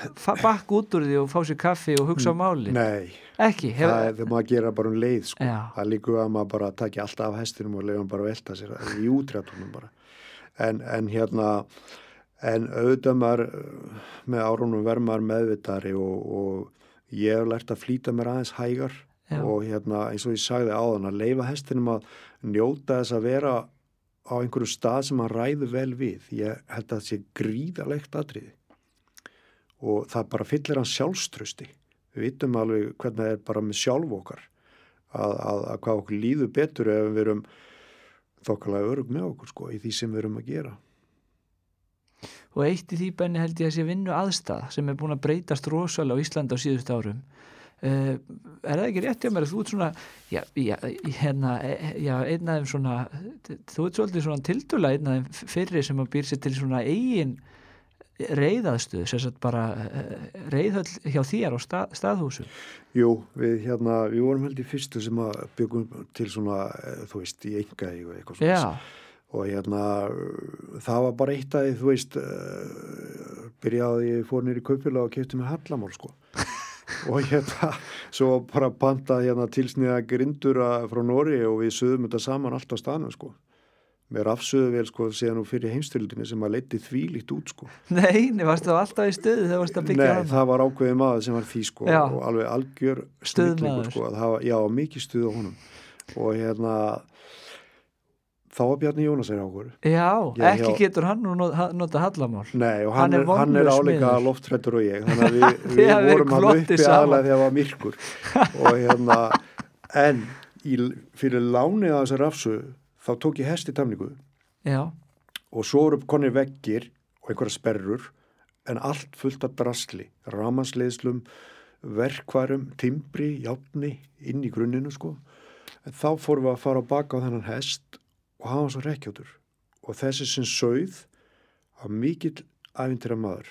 bakka út úr því og fá sér kaffi og hugsa á máli Nei, Ekki, það er þegar maður gera bara um leið sko. Það líka að maður bara taki alltaf af hestinum og leiða hann bara velta sér í útrættunum bara. En, en hérna en auðvitað maður með árunum verður maður meðvitari og, og ég hef lært að flýta mér aðeins hægar Já. og hérna eins og ég sagði áðan að leifa hestinum að njóta þess að vera á einhverju stað sem hann ræður vel við. Ég held að það sé gríðalegt atriði. Og það bara fyllir hann sjálfströsti við vitum alveg hvernig það er bara með sjálf okkar að, að, að hvað okkur líður betur ef við erum þokkalega örug með okkur sko í því sem við erum að gera. Og eitt í því benni held ég að sé vinnu aðstæð sem er búin að breytast rosalega á Íslanda á síðust árum er það ekki rétt hjá mér að þú ert svona já, já, hérna, e- já, einn þeim svona þú ert svolítið svona tildula einn þeim fyrri sem að býr sér til svona eigin reyðaðstuð sem sagt bara reyðhöll hjá þér á stað, staðhúsum. Jú, við hérna, við vorum held í fyrstu sem að byggum til svona, eh, þú veist, í enga eitthvað svona Já, og hérna það var bara eitt að þú veist uh, byrjaði ég fór nýri kaupila og kefti með hallamál sko og hérna svo bara pantaði hérna tilsniða grindur að- frá Nóri og við sögum þetta saman allt á staðnum sko með rafsöðu vel sko síðan og fyrir heimstyrildinni sem að leiti því líkt út sko nei, nei, varstu þá alltaf í stöðu þegar varstu að byggja Nei, hana? það var ákveðið maður sem var því sko Já. og alveg algjör snillingur sko það var, já, mikið stuð á honum og hérna þá var Bjarni Jónasar á okkur. Já, ekki hjá- getur hann nú not- nota hallamál. Nei, og Hann hann, er hann er áleika loftrættur og ég þannig að við, við vorum hann uppi aðlega þegar það var myrkur. Og hérna en í, fyrir lánið að þessar rafsu þá tók ég hesti tamningu. Já, og svo eru konir veggir og einhverja sperrur en allt fullt af drasli ramansleiðslum, verkvarum timbri, játni inn í grunninu sko. En þá fórum við að fara á baka á þennan hest og hann var svo rekkjótur og þessi sem sögð var mikill æfintýra maður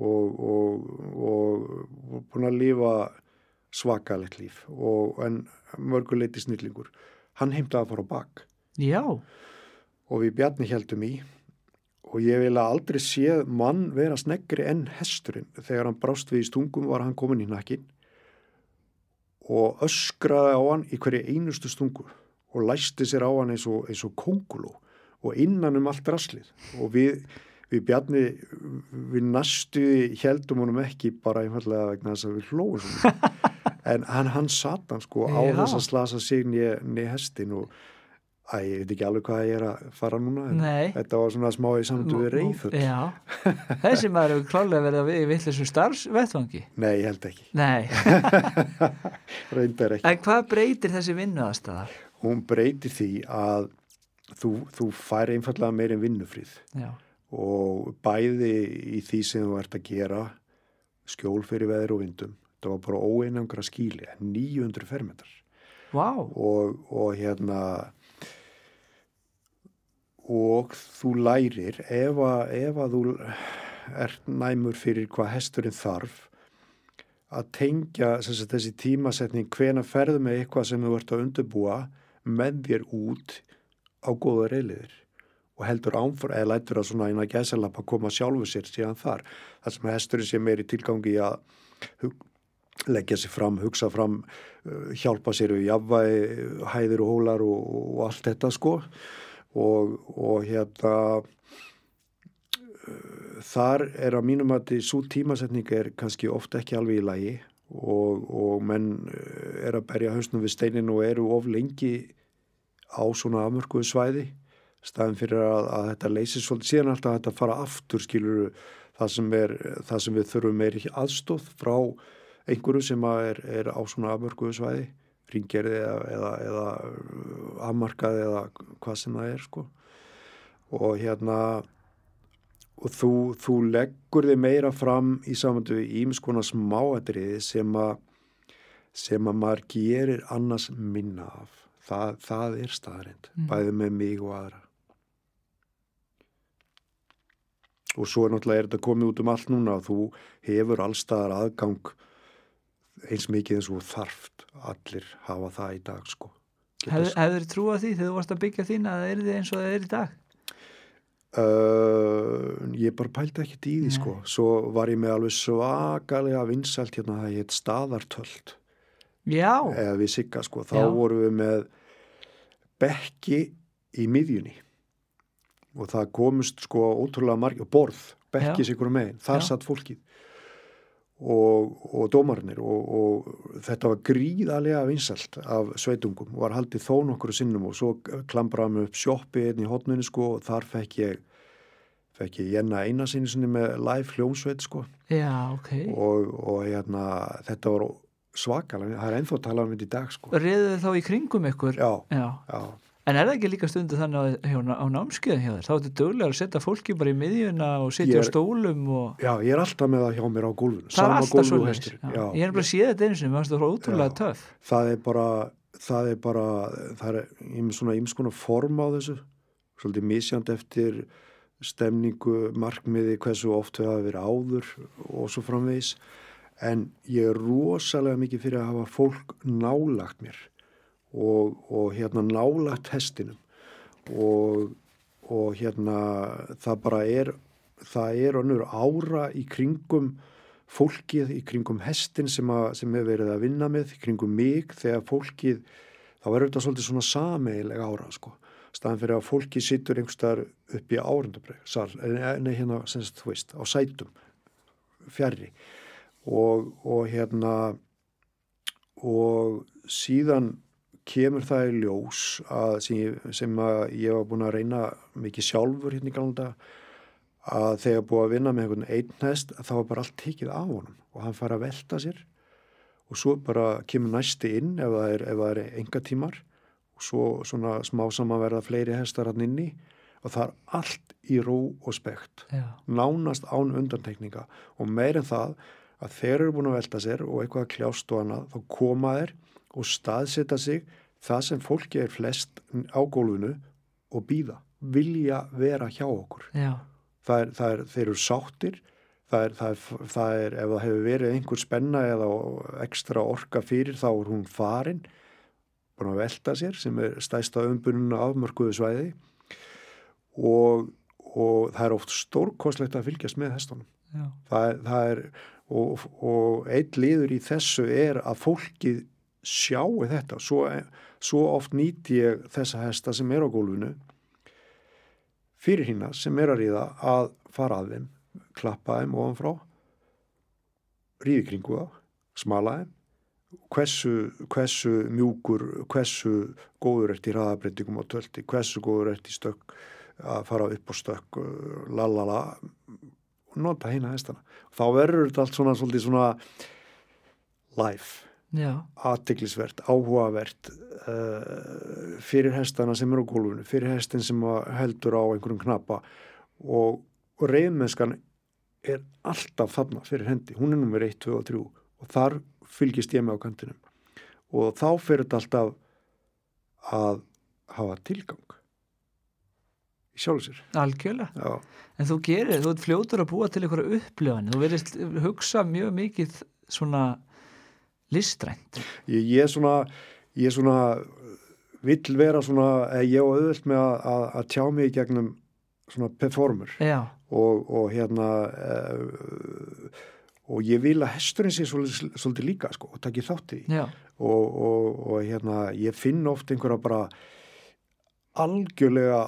og, og, og, og búin að lifa svakalegt líf og, en mörguleiti snillingur. Hann heimtaði að fara á bak. Já, og við Bjarni heldum í. Og ég vil að aldrei séð mann vera sneggri enn hesturinn. Þegar hann brást við í stungum var hann komin í nakkin og öskraði á hann í hverju einustu stungu og læsti sér á hann eins og, eins og konguló og innan um allt raslið. Og við, við Bjarni við næstu heldum honum ekki bara einfallega vegna þess að við hlóðum en hann, hann satan sko á Já. þess að slasa sig niður hestin og Æ, ég veit ekki alveg hvað ég er að fara núna þetta var svona smá í samtu við reyðull Já, þessi maður hefur klálega verið að við í villisum starfsvettvangi. Nei, ég held ekki, Nei, reyndar ekki. En hvað breytir þessi vinnu aðstæðar? Hún breytir því að þú, þú fær einfallega meirinn vinnufrið. Já, og bæði í því sem þú ert að gera skjól fyrir veður og vindum það var bara óeinangra skíli 900 fermetrar. Vá, og, og hérna og þú lærir ef að, ef að þú ert næmur fyrir hvað hesturinn þarf að tengja sagt, þessi tímasetning hvena ferðu með eitthvað sem þú ert að undirbúa með þér út á góða reyliðir og heldur ánfra eða lætur að svona eina gæsalappa koma sjálfu sér síðan þar. Þar sem hesturinn sé meiri tilgangi að leggja sér fram, hugsa fram uh, hjálpa sér við jafnvægi, hæðir og hólar og, og allt þetta sko. Og, og hérna uh, þar er að mínum að svo tímasetning er kannski ofta ekki alveg í lagi og, og menn uh, er að berja hausnum við steinin og eru of lengi á svona afmörkuðu svæði staðin fyrir að, að þetta leysir svolítið síðan alltaf að þetta fara aftur skilur það sem, er, það sem við þurfum meiri aðstóð frá einhverju sem er, er á svona afmörkuðu svæði ringgerði eða, eða, eða afmarkaði eða hvað sem það er sko. Og hérna og þú, þú leggur þig meira fram í samandu ímskona smáatriði sem að sem að maður gerir annars minna af það, það er staðrind Mm. bæði með mig og aðra og svo er náttúrulega er þetta komið út um allt núna og þú hefur allstaðar aðgang eins mikið eins og þarft allir hafa það í dag sko hefur trúað því þegar þú varst að byggja þín að það er því eins og það er í dag? Uh, ég bara pældi ekkert í því sko. Svo var ég með alveg svakalega vinsælt hérna það hétt staðartöld. Já, eða við sigga sko, þá Já. vorum við með bekki í miðjunni. Og það komust sko ótrúlega margir, borð, bekki sigur megin, þar Já. satt fólkið og, og dómarnir og, og þetta var gríðarlega vinsalt af sveitungum var haldið þó nokkru sinnum og svo klambraði mig upp sjoppi einn í hotnunni sko og þar fekk ég fekk ég jenna eina sinni með live hljómsveit sko Já, ok. og, og hérna þetta var svakalega, það er ennþá að tala um þetta í dag sko Reðu þið þá í kringum ykkur? Já, Já. já, En er það ekki líka stundu þannig hjá- á námskeiðin hjá þér? Þá er þetta dögulega að setja fólki bara í miðjuna og setja á stólum og... já, ég er alltaf með það hjá mér á gólfinu Það er alltaf og. Já, Ég er bara að sé þetta einu sinni, mér finnst það ótrúlega Já. töff. það er bara það er bara, það er svona ymskona form á þessu svolítið misjand eftir stemningu, markmiði, hversu oft við hafa verið áður og svo framvegis en ég er rosalega mikið fyrir að hafa fólk nálagt mér og, og hérna nálagt hestinum. Og, og hérna það bara er það er önnur ára í kringum fólkið, í kringum hestin sem, að, sem er verið að vinna með, í kringum mig þegar fólkið, þá verður þetta svolítið svona sameileg ára sko. Staðan fyrir að fólki sittur einhverstaðar upp í árundabreg, nei hérna semst þú veist, á sætum fjarrri og, og hérna og síðan kemur það í ljós að sem, ég, sem að ég var búin að reyna mikið sjálfur hérna í galanda að þegar búið að vinna með einhvern einn hest þá var bara allt tekið af honum og hann fara að velta sér. Og svo bara kemur næsti inn ef það er, ef það er enga tímar og svo svona smá saman verða fleiri hestar hann inni og það er allt í ró og spekt. Já. nánast án undantekninga. Og meir en það að þeir eru búin að velta sér og eitthvað að kljást og annað þá koma þeir og staðsetja sig það sem fólki er flest á gólfinu og býða, vilja vera hjá okkur. Það er, það er, þeir eru sáttir það er, það, er, það er ef það hefur verið einhver spenna eða ekstra orka fyrir þá er hún farin búin að velta sér sem er stæsta umbununa afmörkuðu svæði. Og, og það er oft stórkoslegt að fylgjast með hestunum. Það það er og, og eitt liður í þessu er að fólkið sjáu þetta. Svo, svo oft nýti ég þessa hesta sem er á gólfinu fyrir hína sem er að ríða að fara að þeim klappa þeim ofanfrá ríði kringu þá, smala þeim. Hversu, hversu mjúkur hversu góður ert í hraðabreytingum á tölti, hversu góður ert í stökk að fara upp á stökk lalala og nota hérna hestana. Þá verður þetta allt svona svona live, Já. aðteglisvert, áhugavert uh, fyrir hestana sem er á gólfinu, fyrir hestin sem heldur á einhverjum knappa og, og reyðmennskan er alltaf þarna fyrir hendi, hún er nummer 1, 2 og 3 og þar fylgist ég með á kantinum og þá fyrir þetta alltaf að hafa tilgang í sjálfu sér Algjörlega. Já, En þú gerir, þú fljótur að búa til einhverja upplifan. Þú verðist hugsa mjög mikið svona listrænt. ég, ég er svona ég er svona vill vera svona, ég á auðvöld með að, að, að tjá mig í gegnum svona performer Já. og, og hérna uh, og ég vil að hesturinn sé svolítið, svolítið líka sko og takki þátt í því. Já. og, og, og hérna ég finn oft einhverja bara algjörlega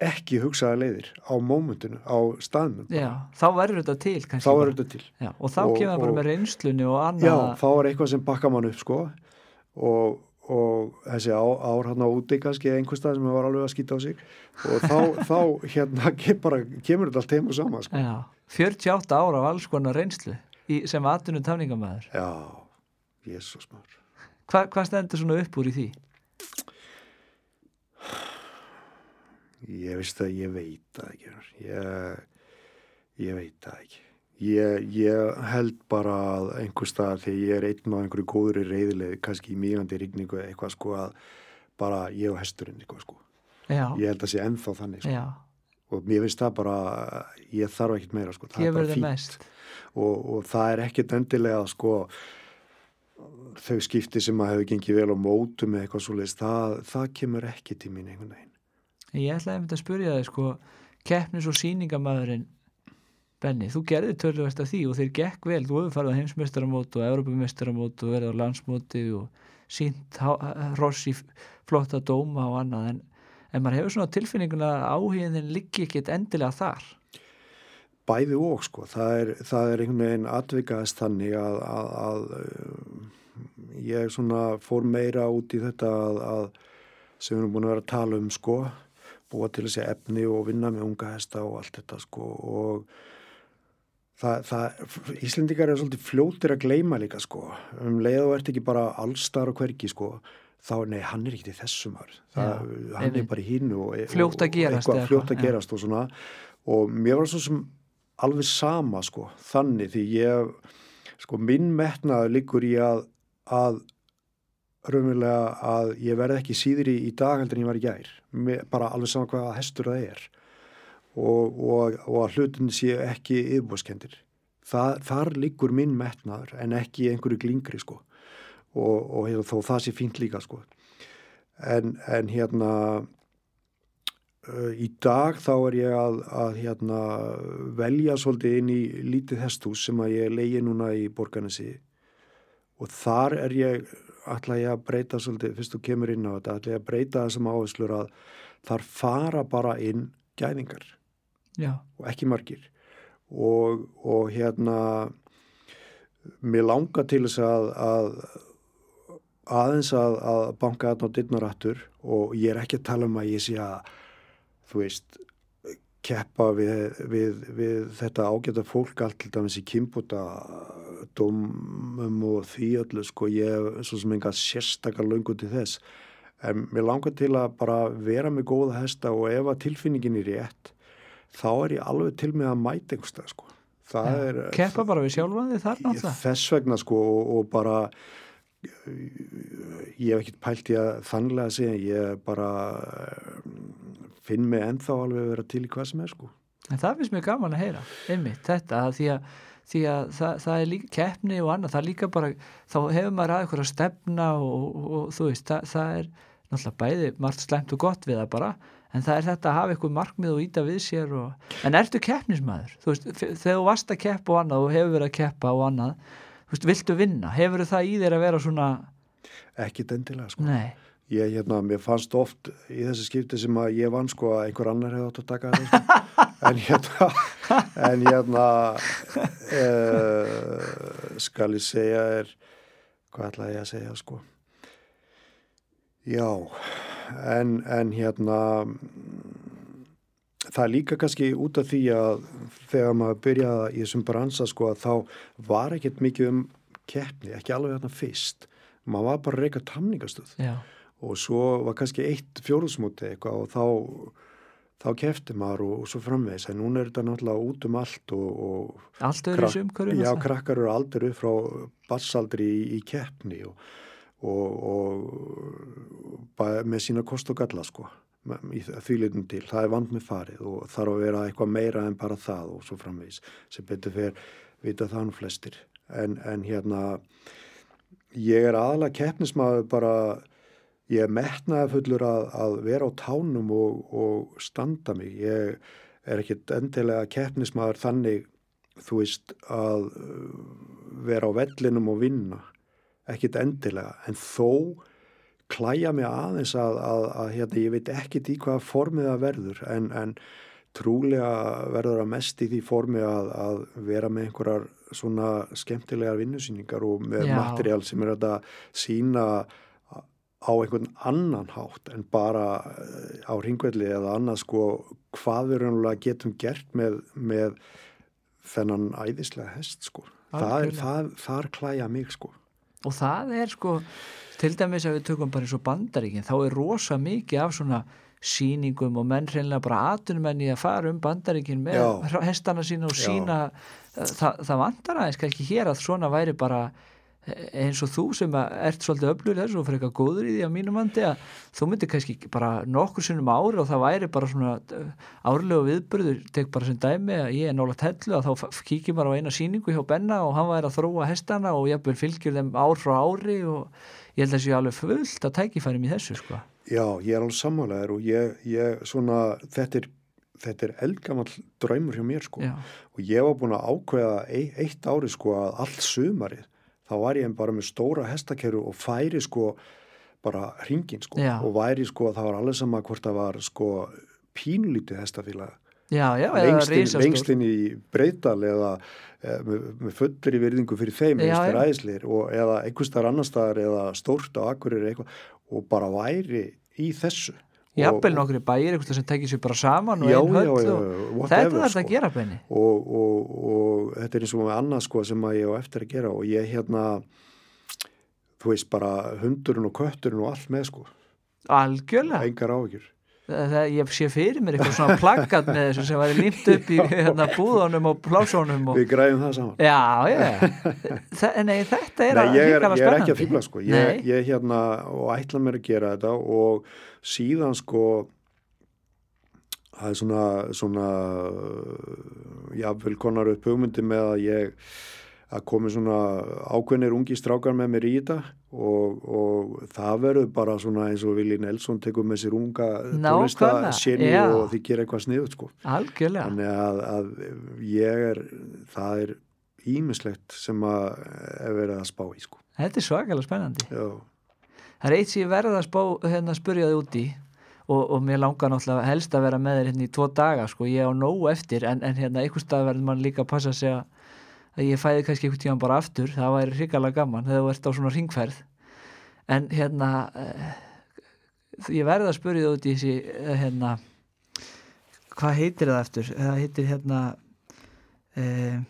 ekki hugsaða leiðir á mómentinu, á staðnum Já. Þá verður þetta til kannski. þá er þetta til Já. Og þá Og- kemur það bara með reynslunni og annað. Já, þá er eitthvað sem bakka mann upp sko og, og þessi á, ár hann á úti kannski einhver stað sem var alveg að skýta á sig og þá, þá hérna bara, kemur þetta allt heim og sama sko. Já. 48 ára af alls konar reynslu í, sem atvinnum tafningamæður. Já, jésus maður. Hva, hvað stendur svona upp úr í því? Ég veist að ég veit það ekki. Ég, ég veit það ekki. Ég, ég held bara að einhver stað þegar ég er einn á einhverju góðri reyðileg, kannski í mýgandi rigningu eitthvað sko að bara ég og hesturinn eitthvað sko. Já. Ég held að sé ennþá þannig sko. Já. og mér finnst það bara ég þarf ekkert meira sko, það er þið fínt mest. og, og það er ekkert endilega sko þau skipti sem að hefur gengið vel á mótu með eitthvað svoleiðis, það, það kemur ekki til mín einhvern veginn Ég ætlaði að spyrja þig sko keppnis og síningamæðurinn Benni, þú gerði törluvert af því og þeir gekk vel, þú hefur farið á heimsmeistaramót og Evropameistaramót og verið á landsmóti og sínt hross í flotta dóma og annað. En, en maður hefur svona tilfinninguna þinn liggi ekkit endilega þar. Bæði og sko, það er, það er einhvern veginn atvikaðist þannig að, að, að ég svona fór meira út í þetta að, að sem við erum búin að vera að tala um sko búa til þessi efni og vinna með unga hesta og allt þetta sko og það, það Íslendikar er svolítið fljóttir að gleima líka sko. Um leið og ert ekki bara allstar og hverki sko þá, nei, hann er ekkert í þessum hann er bara í hínu og, fljótt að gerast, og, fljótt að gerast og svona. Og mér var svo sem alveg sama sko þannig því ég sko minn metnaður líkur í að að raunverulega að ég verði ekki síðri í dag heldur en ég var í gær bara alveg saman hvaða hestur það er. Og, og, og að hlutin sé ekki yfirbúskendir þar líkur minn metnaður en ekki einhverju glingri sko. Og, og hérna, þó það sé fínt líka sko. En, en hérna uh, í dag þá er ég að, að hérna, velja svolítið inn í lítið hestús sem að ég leiði núna í borgarnesi. Og þar er ég ætla ég að breyta svolítið, fyrst þú kemur inn á þetta, ætla ég að breyta þessum áherslur að þar fara bara inn gæðingar Já. og ekki margir og, og hérna mér langar til þess að, að aðeins að, að banka aðná dittnarættur og ég er ekki að tala um að ég sé að þú veist keppa við, við, við þetta ágæta fólk allt til dæmis í kynbúta dómum og því öllu sko ég er svo sem enga sérstakar löngu til þess. En mér langar til að bara vera með góða hesta og ef að tilfinningin er rétt þá er ég alveg til með að mæta einhverstað sko. Ja, er, keppa bara við sjálfaði þar náttúrulega þess vegna sko og, og bara ég hef ekkert pælt í að þannlega segja ég bara finn mig ennþá alveg að vera til í hvað sem er sko. En það finnst mér gaman að heyra einmitt þetta því að því að það, það er líka keppni og annað, það er líka bara þá hefur maður að eitthvað að stefna og, og, og þú veist, það, það er náttúrulega bæði margt slemt og gott við það bara en það er þetta að hafa eitthvað markmið og íta við sér og... en ertu keppnismæður þú veist, þegar þú varst að keppa og annað og hefur verið að keppa og annað þú veist, viltu vinna, hefur það í þér að vera svona ekki dendilega sko. Nei. Ég, hérna, mér fannst oft í þessi skipti sem að ég vann sko að einhver annar hefði átt að taka það sko en hérna en hérna uh, skal ég segja er hvað ætlaði ég að segja sko? Já en, en hérna það er líka kannski út af því að þegar maður byrjaði í þessum bransa sko að þá var ekkert mikið um keppni, ekki alveg þarna fyrst. Maður var bara að reyka tamningastöð. Já. Og svo var kannski eitt fjóðsmóti eitthvað og þá þá kefti maður og, og svo framvegs en núna er þetta náttúrulega út um allt og, og allt öðru krak sumkörun já, krakkar eru aldrei upp frá bassaldri í, í keppni og, og með sína kost og galla sko í því litum til, það er vand með farið og þarf að vera eitthvað meira en bara það og svo framvegs, sem betur fyrir vita þann flestir. En, en hérna ég er aðalega keppnismæður bara ég er metnaði fullur að, að vera á tánum og, og standa mig. Ég er ekkit endilega keppnismæður þannig, þú veist, að uh, vera á vellinum og vinna. Ekkit endilega, en þó klæja mig aðeins að, að, að hérna, ég veit ekkit í hvaða formið það verður, en, en trúlega verður að mest í því formi að, að vera með einhverjar svona skemmtilegar vinnusýningar og með Já. materiál sem er að sína á einhvern annan hátt en bara eh, á ringvelli eða annað sko hvað við raunlega getum gert með, með þennan æðislega hest sko. Það er, það, þar klæja mig sko. Og það er sko til dæmis að við tökum bara eins og bandaríkin þá er rosa mikið af svona síningum og menn reynilega bara atunmenni að fara um bandaríkin með Já. hestana sína og sína það, það vandar aðeins ekki hér að svona væri bara eins og þú sem ert svolítið öflur þess og fyrir eitthvað góður í því að mínum vandi að þú myndir kannski bara nokkur sinnum ári og það væri bara svona uh, árlega viðbörður, tek bara sem dæmi að ég er nála tellu að þá kíkir bara á eina síningu hjá Benna og hann væri að þróa hestana og ég fylgjur þeim ár frá ári og ég held að það sé alveg fullt að tækifæri mér þessu sko. Já, ég er alveg sammálaður og ég, ég svona, þetta er þetta er eldgammal draumur hjá mér sko Já. og ég var búin að ákveða eitt ári sko að allt sumarið þá var ég bara með stóra hestakerru og færi sko bara hringin sko. Já. og væri sko það var alveg sama hvort það var sko pínlítið hestafíla eða lengst, inn, í breytal eða e, með, með fullri virðingu fyrir þeim Já, æðislir og eða einhvers staðar annar staðar eða stórt á akkurir eitthvað. Og bara væri í þessu Jafnvel nokkri bæir eitthvað sem tekið sér bara saman og einn höll og þetta er þetta sko. að gera benni. Og, og, og þetta er eins og annað sko sem að ég á eftir að gera og ég hérna þú veist bara hundurinn og kötturinn og allt með sko, algjörlega, engar áhyggjur það, ég sé fyrir mér eitthvað svona plaggat með þessu sem væri límt upp í hérna, búðunum og plásónum og... við græðum það saman. Já, já. Þa, nei, þetta er, Nei, ég er, ég er ekki að fýbla sko. Ég, ég hérna og ætla mér að gera þetta og síðan sko það er svona svona jáfnvel konar upp hugmyndi með að ég að komi svona ákveðnir ungi strákar með mér í þetta og, og það verður bara svona eins og Vili Nelson tekur með sér unga tónlistasinni já. og því gera eitthvað sniðut sko. Algjörlega, þannig að, að ég er það er ímislegt sem að er verið að spá í sko. Þetta er svakalega spennandi. Já, það er eitt sem ég verða að spá, hérna, spurja þig út í og, og mér langar náttúrulega helst að vera með þér hérna í tvo daga sko, ég á nógu eftir en, en hérna einhvers stað verður mann líka að passa sig að að ég fæði kannski einhvern tíðan bara aftur það væri hrikalega gaman þegar þú ert á svona ringferð en hérna eh, ég verða að spurja þig út í þessi eh, hérna hvað heitir það eftir það heitir hérna eh,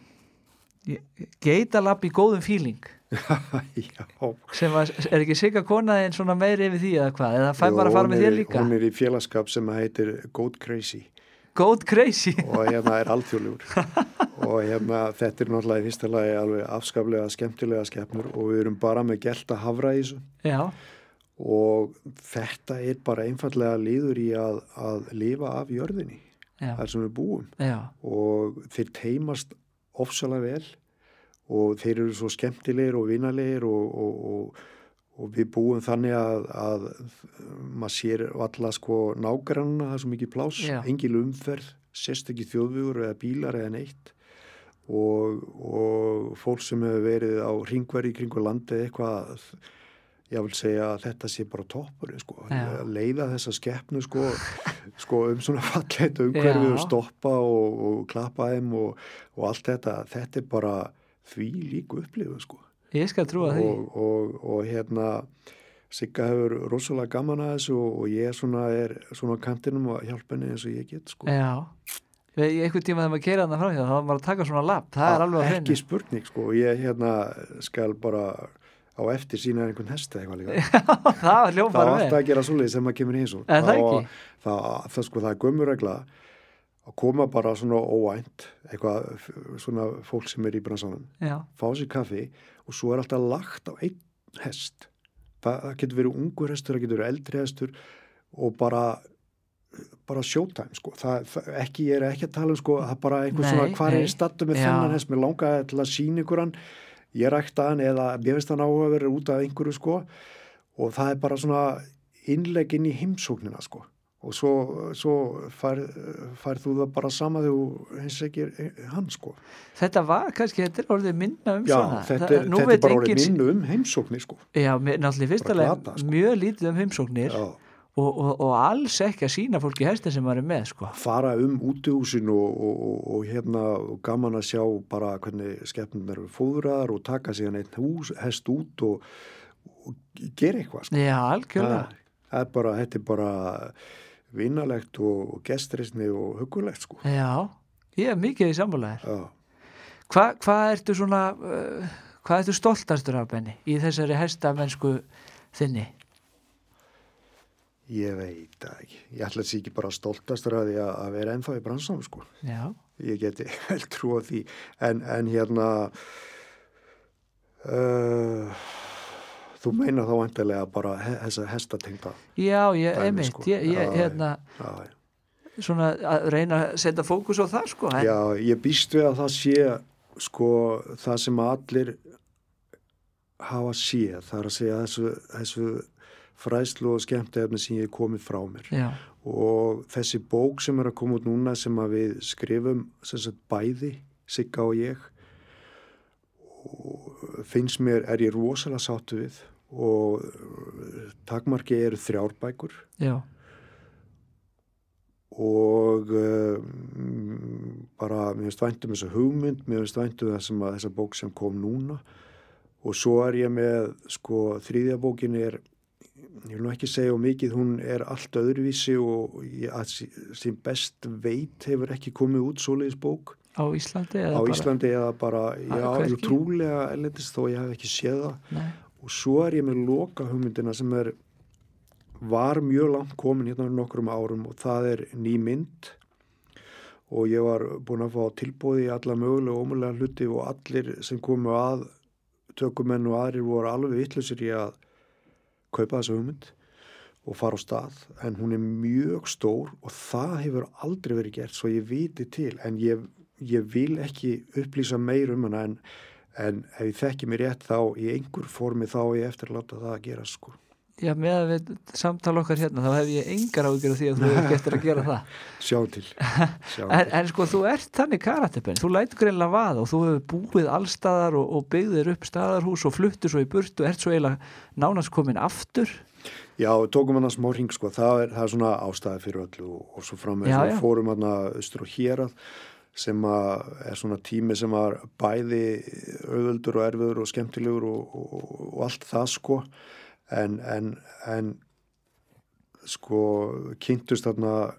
geitalab í góðum fíling. Já. Sem var, er ekki sigga konaðin svona meiri yfir því eða hvað, eða fær Jú, bara að fara með er þér líka? Hún er í félagskap sem heitir Goat Crazy Goat Crazy. Og hérna er alþjóðlegur. Og hérna þetta er náttúrulega í fyrsta lagi alveg afskaplega skemmtilega skepnur og við erum bara með gelta hafra í þessu. Já, og þetta er bara einfallega líður í að, að lifa af jörðinni já, þar sem við búum. Já, og þeir teimast ofsalega vel og þeir eru svo skemmtilegir og vinalegir og, og, og, og við búum þannig að, að maður sér alla sko nágranna, það er svo mikið plás, Já. engin umferð, sérst ekki þjóðvugur eða bílar eða neitt. Og, og fólk sem hefur verið á ringverði í kringu landið eitthvað ég vil segja að þetta sé bara toppur sko, að leiða þessa skeppnu sko, sko um svona fallet umhverfið Já. og stoppa og, og klappa þeim og, og allt þetta, þetta er bara því líku upplifu sko ég skal trúa því. Og, og, og hérna Sigga hefur rosalega gaman að þessu og, og ég svona er svona á kantinum og hjálpa henni eins og ég get sko. Já. Einhvern tíma þegar maður keira þarna framhjá þá var maður að taka svona lapp, það er alveg að ekki finna spurning sko. Ég hérna skal bara á eftir sína einhvern hesta eitthvað líka. Það var það alltaf að gera svoleiðis sem maður kemur í það Og ekki? það, það, sko, það er gömurregla að koma bara svona óvænt eitthvað svona fólk sem er í bransanum já, fá sér kaffi og svo er alltaf lagt á einn hest. Það, það getur verið ungur hestur, það getur verið eldri hestur og bara bara showtime sko. Það, það, ekki, ég er ekki að tala um sko það er bara einhver Nei, svona hvað er stattu með Já. þennan hest? Mér langaði til að sína ykkur hann. Ég rækta hann eða mér finnst hann áhuga verið út af einhverju sko. Og það er bara svona innlegg inn í heimsóknina sko og svo, svo fær, fær þú það bara sama þegar hins ekki hann sko þetta var kannski, þetta er orðið minna um Já, svona þetta er, nú þetta er bara orðið minnu um heimsóknir sko. já, náttúrulega glata, sko. mjög lítið um heimsóknir og, og, og alls ekki að sína fólki hestin sem er með sko. fara um útihúsin og, og, og, og hérna gaman að sjá bara hvernig skepnum eru fóðraðar og taka sig hann einn hús, hest út og, gera eitthvað sko. já, algjörlega það er bara, þetta er bara vinalegt og, og gestrisni og hugulegt sko. já, ég er mikið í sammálaðir Já. Hva, hvað ertu svona uh, hvað ertu stoltastur af Benni í þessari hestamennsku þinni? Ég veit það ekki. Ég ætla að sé ekki bara stoltastur að því að, að vera ennþá í bransanum sko. Já, ég geti vel trú á því en, en hérna uh, þú meina þá vantilega bara he þessa hestatengda já, ég, Dæmi, einmitt sko. ég, ég, hérna, já, svona að reyna að setja fókus á það sko en, já, ég býst við að það sé sko það sem allir hafa séð það er að segja þessu, þessu fræslu og skemmtefni sem ég er komið frá mér. Já, og þessi bók sem er að koma út núna sem að við skrifum sem sagt bæði, Sigga og ég og finnst mér, er ég rosalega sáttu við og takmarki eru þrjárbækur já, og um, bara mér finnst væntum þessa hugmynd, mér finnst væntum þessa bók sem kom núna. Og svo er ég með sko þrýðja bókin er ég vil nú ekki segja og mikið, hún er allt öðruvísi og ég, að, sem best veit hefur ekki komið út svoleiðis bók. Á Íslandi á bara... Íslandi eða bara já, trúlega ellendist þó ég hef ekki séð það. Nei. Og svo er ég með loka hugmyndina sem er var mjög langt komin hérna um nokkrum árum og það er ný mynd. Og ég var búin að fá tilbóði í alla mögulega og ómulega hluti og allir sem komu að tökumenn og aðrir voru alveg vittlusir í að kaupa þessa hugmynd og fara á stað. En hún er mjög stór og það hefur aldrei verið gert svo ég viti til. En ég, ég vil ekki upplýsa meir um hana en, en ef ég þekki mér rétt þá í einhver formi þá ég eftir að láta það að gera sko. Já, með að við samtala okkar hérna þá hef ég engar ágjör af því að þú hefur gett að gera það. Sjá til, Sjá en, til. en sko, þú ert þannig karatepin þú lætur greinlega vaða og þú hefur búið allstaðar og, og byggðir upp staðarhús og fluttur svo í burt og ert svo eiginlega nánast komin aftur. Já, tókum hann að smá ring sko, það er, það er svona ástæði fyrir öllu og, og svo fram með Já, svo já. fórum hann að austur og hérað sem er svona tími sem var bæði auðvöldur og erfiður og skemmtilegur og, og, og allt það sko. En, en, en sko kynntust þarna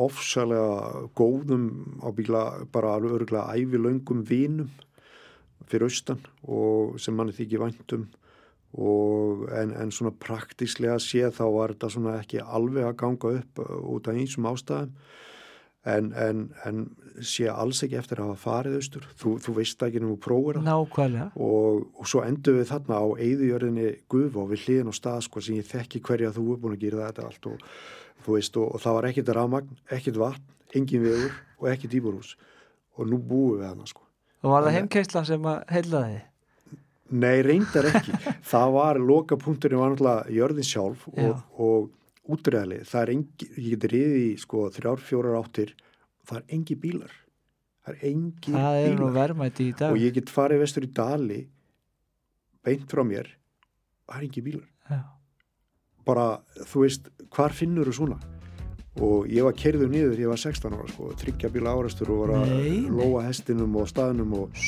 ofsalega góðum ábyggla bara alveg örgulega ævilöngum vinum fyrir austan og sem manni þykir væntum en, en svona praktíslega séð þá var þetta svona ekki alveg að ganga upp uh, út af einsum ástæðum en, en, en sé alls ekki eftir að hafa farið austur. Þú, þú veist ekki að prófa það. Nákvæmlega. Og, og svo endur við þarna á eigðujörðinni gufa og við hliðin á stað sko sem ég þekki hverja þú er búin að gera þetta allt og þú veist og, og það var ekkit rafmagn, ekkit vatn, engin vegur og ekkit íbúrhús og nú búum við hana sko. Og var það heimkeislan sem að heila þið Nei, reyndar ekki. það var, loka punkturinn var náttúrulega jörðin sjálf Já. og, og útreðali. Það er engi, ég geti riðið í sko þrjár, fjórar áttir, það er engi bílar. Það er engi það er nú bílar. verðmætti í dag Og ég get farið vestur í Dali, beint frá mér, það er engi bílar. Já. Bara, þú veist, hvar finnur þú svona? Og ég var kerður niður, ég var 16 ára sko, tryggja bíla árastur og var að Nei, lóa hestinum og staðnum og,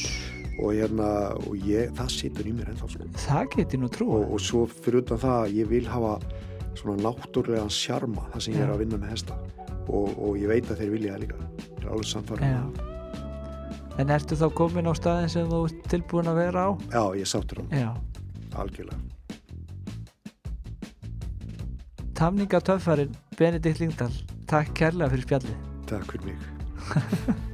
og hérna, og ég, það situr í mér ennþá sko. það geti nú trú og, og svo fyrir utan það að ég vil hafa svona náttúrulegan sjarma það sem ég er að vinna með hesta. Og, og ég veit að þeir vilja það líka. Ég er alveg samfærum Já. en ertu þá komin á staðin sem þú ert tilbúin að vera á? Já, ég sáttur hann, já. Algjörlega. Tamninga töffarinn Benedikt Lingdal takk kærlega fyrir spjallið. Takk fyrir mig